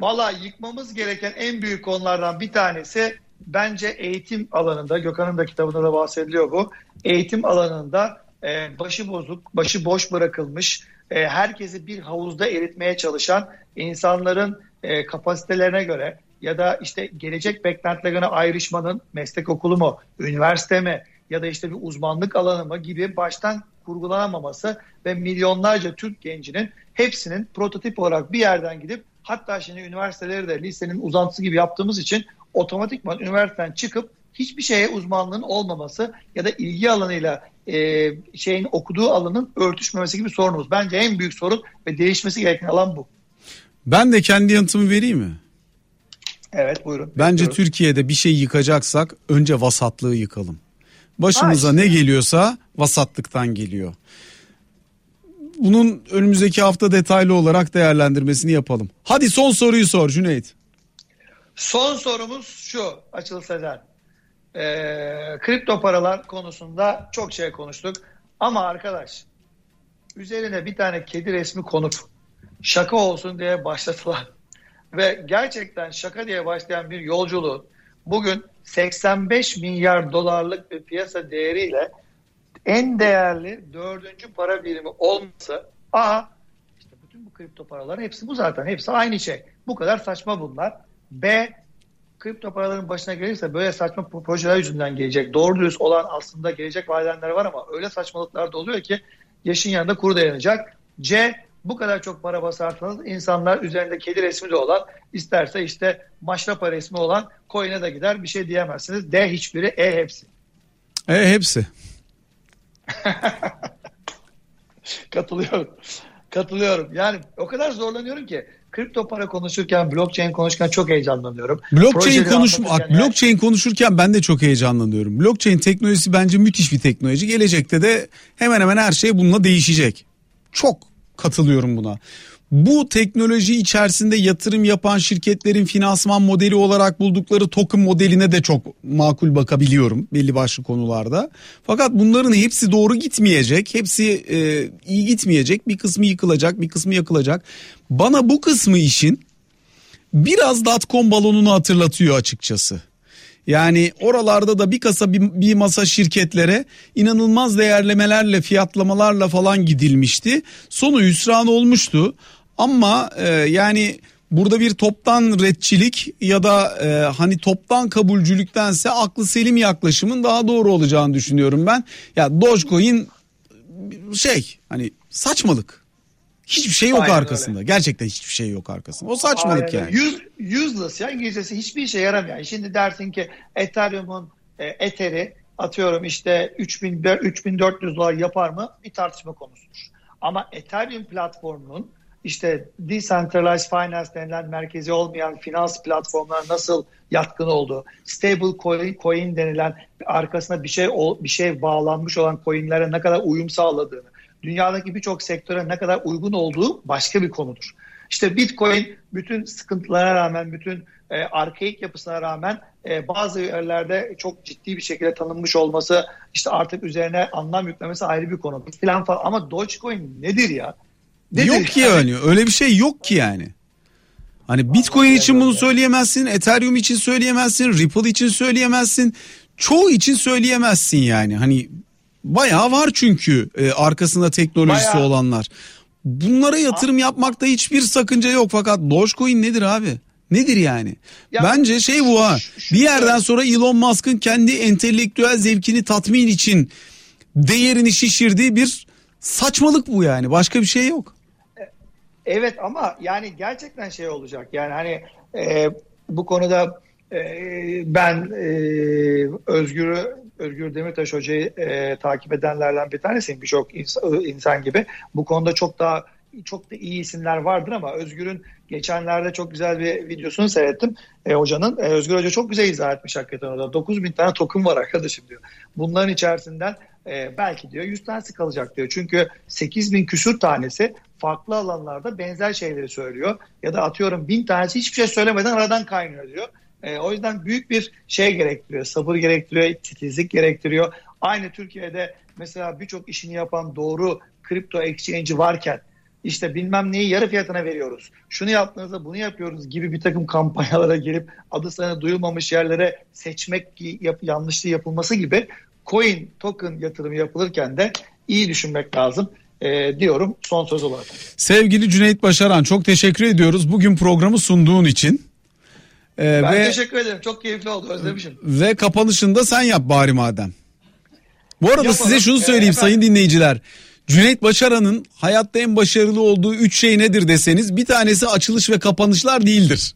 Valla yıkmamız gereken en büyük konulardan bir tanesi bence eğitim alanında, Gökhan'ın da kitabında da bahsediliyor bu. Eğitim alanında e, başı bozuk, başı boş bırakılmış, e, herkesi bir havuzda eritmeye çalışan insanların e, kapasitelerine göre ya da işte gelecek beklentilerine ayrışmanın meslek okulu mu, üniversite mi ya da işte bir uzmanlık alanı mı gibi baştan kurgulanamaması ve milyonlarca Türk gencinin hepsinin prototip olarak bir yerden gidip hatta şimdi üniversiteleri de lisenin uzantısı gibi yaptığımız için otomatikman üniversiteden çıkıp hiçbir şeye uzmanlığın olmaması ya da ilgi alanıyla e, şeyin okuduğu alanın örtüşmemesi gibi sorunumuz. Bence en büyük sorun ve değişmesi gereken alan bu. Ben de kendi yanıtımı vereyim mi? Evet buyurun. Bence Bekliyorum. Türkiye'de bir şey yıkacaksak önce vasatlığı yıkalım. Başımıza işte. ne geliyorsa vasatlıktan geliyor. Bunun önümüzdeki hafta detaylı olarak değerlendirmesini yapalım. Hadi son soruyu sor Cüneyt. Son sorumuz şu Açıl Sezer. Ee, kripto paralar konusunda çok şey konuştuk. Ama arkadaş üzerine bir tane kedi resmi konup şaka olsun diye başlatılan ve gerçekten şaka diye başlayan bir yolculuğun bugün 85 milyar dolarlık bir piyasa değeriyle en değerli dördüncü para birimi olması A işte bütün bu kripto paralar hepsi bu zaten hepsi aynı şey. Bu kadar saçma bunlar. B kripto paraların başına gelirse böyle saçma projeler yüzünden gelecek. Doğru dürüst olan aslında gelecek vadenler var ama öyle saçmalıklar da oluyor ki yaşın yanında kuru dayanacak. C bu kadar çok para basarsanız insanlar üzerinde kedi resmi de olan isterse işte maşrapa resmi olan coin'e de gider bir şey diyemezsiniz. D hiçbiri E hepsi. E hepsi. Katılıyorum. Katılıyorum. Yani o kadar zorlanıyorum ki kripto para konuşurken, blockchain konuşurken çok heyecanlanıyorum. Blockchain konuşmak, blockchain konuşurken ben de çok heyecanlanıyorum. Blockchain teknolojisi bence müthiş bir teknoloji. Gelecekte de hemen hemen her şey bununla değişecek. Çok katılıyorum buna. Bu teknoloji içerisinde yatırım yapan şirketlerin finansman modeli olarak buldukları token modeline de çok makul bakabiliyorum belli başlı konularda. Fakat bunların hepsi doğru gitmeyecek. Hepsi e, iyi gitmeyecek. Bir kısmı yıkılacak, bir kısmı yakılacak. Bana bu kısmı işin biraz dotcom balonunu hatırlatıyor açıkçası. Yani oralarda da bir kasa bir, bir masa şirketlere inanılmaz değerlemelerle fiyatlamalarla falan gidilmişti. Sonu hüsran olmuştu. Ama e, yani burada bir toptan redçilik ya da e, hani toptan kabulcülüktense aklı selim yaklaşımın daha doğru olacağını düşünüyorum ben. Ya Dogecoin şey hani saçmalık. Hiçbir şey yok Aynen arkasında. Öyle. Gerçekten hiçbir şey yok arkasında. O saçmalık Aynen. yani. Use, useless ya İngilizcesi hiçbir işe yaramıyor. Şimdi dersin ki Ethereum'un e, Ether'i atıyorum işte 3000 3400 dolar yapar mı? Bir tartışma konusudur. Ama Ethereum platformunun işte decentralized finance denilen merkezi olmayan finans platformlar nasıl yatkın oldu? Stable coin, coin denilen arkasına bir şey bir şey bağlanmış olan coinlere ne kadar uyum sağladığını, dünyadaki birçok sektöre ne kadar uygun olduğu başka bir konudur. İşte Bitcoin bütün sıkıntılara rağmen, bütün e, arkaik yapısına rağmen e, bazı yerlerde çok ciddi bir şekilde tanınmış olması, işte artık üzerine anlam yüklemesi ayrı bir konu. Falan falan. Ama Dogecoin nedir ya? Nedir? Yok ki yani öyle bir şey yok ki yani. Hani Bitcoin için bunu söyleyemezsin, Ethereum için söyleyemezsin, Ripple için söyleyemezsin. Çoğu için söyleyemezsin yani. Hani bayağı var çünkü e, arkasında teknolojisi bayağı. olanlar. Bunlara yatırım yapmakta hiçbir sakınca yok fakat Dogecoin nedir abi? Nedir yani? Ya, Bence şey bu ha. Bir yerden sonra Elon Musk'ın kendi entelektüel zevkini tatmin için değerini şişirdiği bir saçmalık bu yani. Başka bir şey yok. Evet ama yani gerçekten şey olacak. Yani hani e, bu konuda e, ben e, Özgür'ü Özgür Demirtaş Hoca'yı e, takip edenlerden bir tanesiyim. Birçok insan, insan gibi. Bu konuda çok daha çok da iyi isimler vardır ama Özgür'ün geçenlerde çok güzel bir videosunu seyrettim. E, hocanın e, Özgür Hoca çok güzel izah etmiş hakikaten orada. 9 bin tane token var arkadaşım diyor. Bunların içerisinden e, belki diyor 100 tanesi kalacak diyor. Çünkü 8 bin küsür tanesi farklı alanlarda benzer şeyleri söylüyor. Ya da atıyorum bin tanesi hiçbir şey söylemeden aradan kaynıyor diyor. E, o yüzden büyük bir şey gerektiriyor. Sabır gerektiriyor, titizlik gerektiriyor. Aynı Türkiye'de mesela birçok işini yapan doğru kripto exchange'i varken işte bilmem neyi yarı fiyatına veriyoruz. Şunu yaptığınızda bunu yapıyoruz gibi bir takım kampanyalara girip adı sana duyulmamış yerlere seçmek yap, yanlışlığı yapılması gibi coin token yatırımı yapılırken de iyi düşünmek lazım e, diyorum son söz olarak. Sevgili Cüneyt Başaran çok teşekkür ediyoruz bugün programı sunduğun için. Ee, ben ve, teşekkür ederim. Çok keyifli oldu. Özlemişim. Ve kapanışında sen yap bari madem. Bu arada Yapalım. size şunu söyleyeyim ee, sayın dinleyiciler. Cüneyt Başaran'ın hayatta en başarılı olduğu üç şey nedir deseniz bir tanesi açılış ve kapanışlar değildir.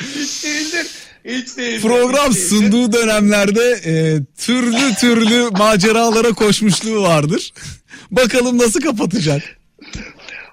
Hiç değildir. Hiç değildir. Program hiç değildir. sunduğu dönemlerde e, türlü türlü maceralara koşmuşluğu vardır. Bakalım nasıl kapatacak.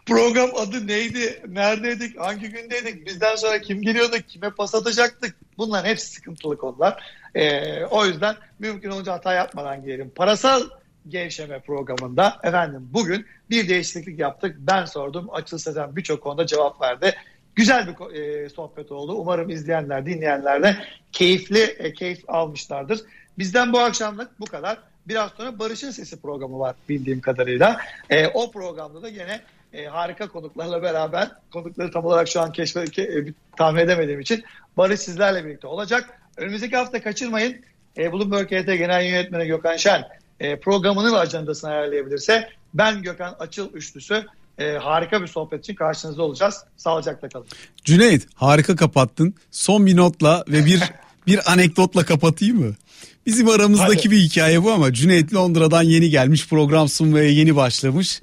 Program adı neydi? Neredeydik? Hangi gündeydik? Bizden sonra kim geliyordu? Kime pas atacaktık? Bunlar hepsi sıkıntılı konular. Ee, o yüzden mümkün olunca hata yapmadan girelim. Parasal gevşeme programında efendim bugün bir değişiklik yaptık. Ben sordum. Açıl Sezen birçok konuda cevap verdi. Güzel bir e, sohbet oldu. Umarım izleyenler, dinleyenler de keyifli, e, keyif almışlardır. Bizden bu akşamlık bu kadar. Biraz sonra Barış'ın Sesi programı var bildiğim kadarıyla. E, o programda da yine e, harika konuklarla beraber konukları tam olarak şu an keşfe, ke, e, tahmin edemediğim için Barış sizlerle birlikte olacak. Önümüzdeki hafta kaçırmayın. E, Bloomberg HT Genel Yönetmeni Gökhan Şen e, programını ve ajandasını ayarlayabilirse ben Gökhan Açıl Üçlüsü e, harika bir sohbet için karşınızda olacağız. Sağlıcakla kalın. Cüneyt harika kapattın. Son bir notla ve bir bir anekdotla kapatayım mı? Bizim aramızdaki Hadi. bir hikaye bu ama Cüneyt Londra'dan yeni gelmiş program sunmaya yeni başlamış.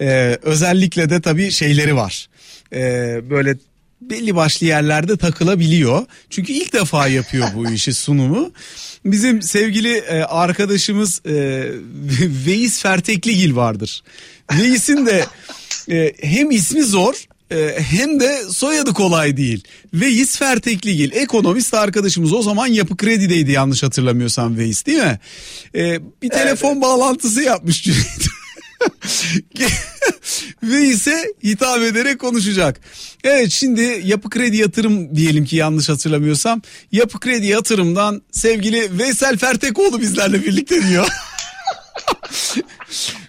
Ee, özellikle de tabii şeyleri var. Ee, böyle belli başlı yerlerde takılabiliyor. Çünkü ilk defa yapıyor bu işi sunumu. Bizim sevgili e, arkadaşımız e, Veys Fertekligil vardır. Veys'in de e, hem ismi zor e, hem de soyadı kolay değil. Veys Fertekligil ekonomist arkadaşımız o zaman yapı kredideydi yanlış hatırlamıyorsam Veys değil mi? E, bir telefon evet. bağlantısı yapmış Cüneyt. ve ise hitap ederek konuşacak. Evet şimdi yapı kredi yatırım diyelim ki yanlış hatırlamıyorsam. Yapı kredi yatırımdan sevgili Veysel Fertekoğlu bizlerle birlikte diyor.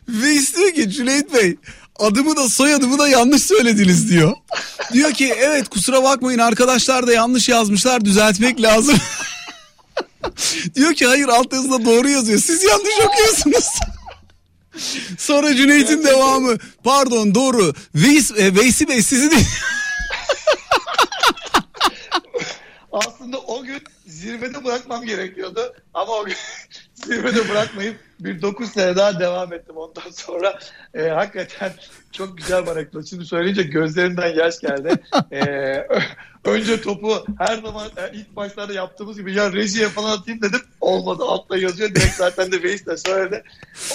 ve istiyor ki Cüneyt Bey adımı da soyadımı da yanlış söylediniz diyor. Diyor ki evet kusura bakmayın arkadaşlar da yanlış yazmışlar düzeltmek lazım. diyor ki hayır alt yazıda doğru yazıyor siz yanlış okuyorsunuz. Sonra Cüneyt'in devamı. Pardon doğru. Veys, e, Veysi Bey sizi de... Aslında o gün zirvede bırakmam gerekiyordu. Ama o gün zirvede bırakmayıp bir 9 sene daha devam ettim ondan sonra. E, hakikaten çok güzel anekdot. Şimdi söyleyince gözlerimden yaş geldi. E, önce topu her zaman ilk başlarda yaptığımız gibi ya rejiye falan atayım dedim. Olmadı altta yazıyor. Direkt zaten de Veys de söyledi.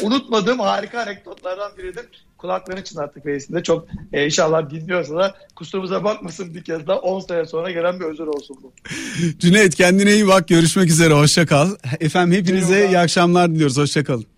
Unutmadığım harika anekdotlardan biridir. Kulaklarını çınlattık Veys'in de. Çok e, inşallah dinliyorsa da kusurumuza bakmasın bir kez daha 10 sene sonra gelen bir özür olsun bu. Cüneyt kendine iyi bak. Görüşmek üzere. Hoşça kal. Efendim hepinize iyi akşamlar diliyoruz. Hoşça kalın.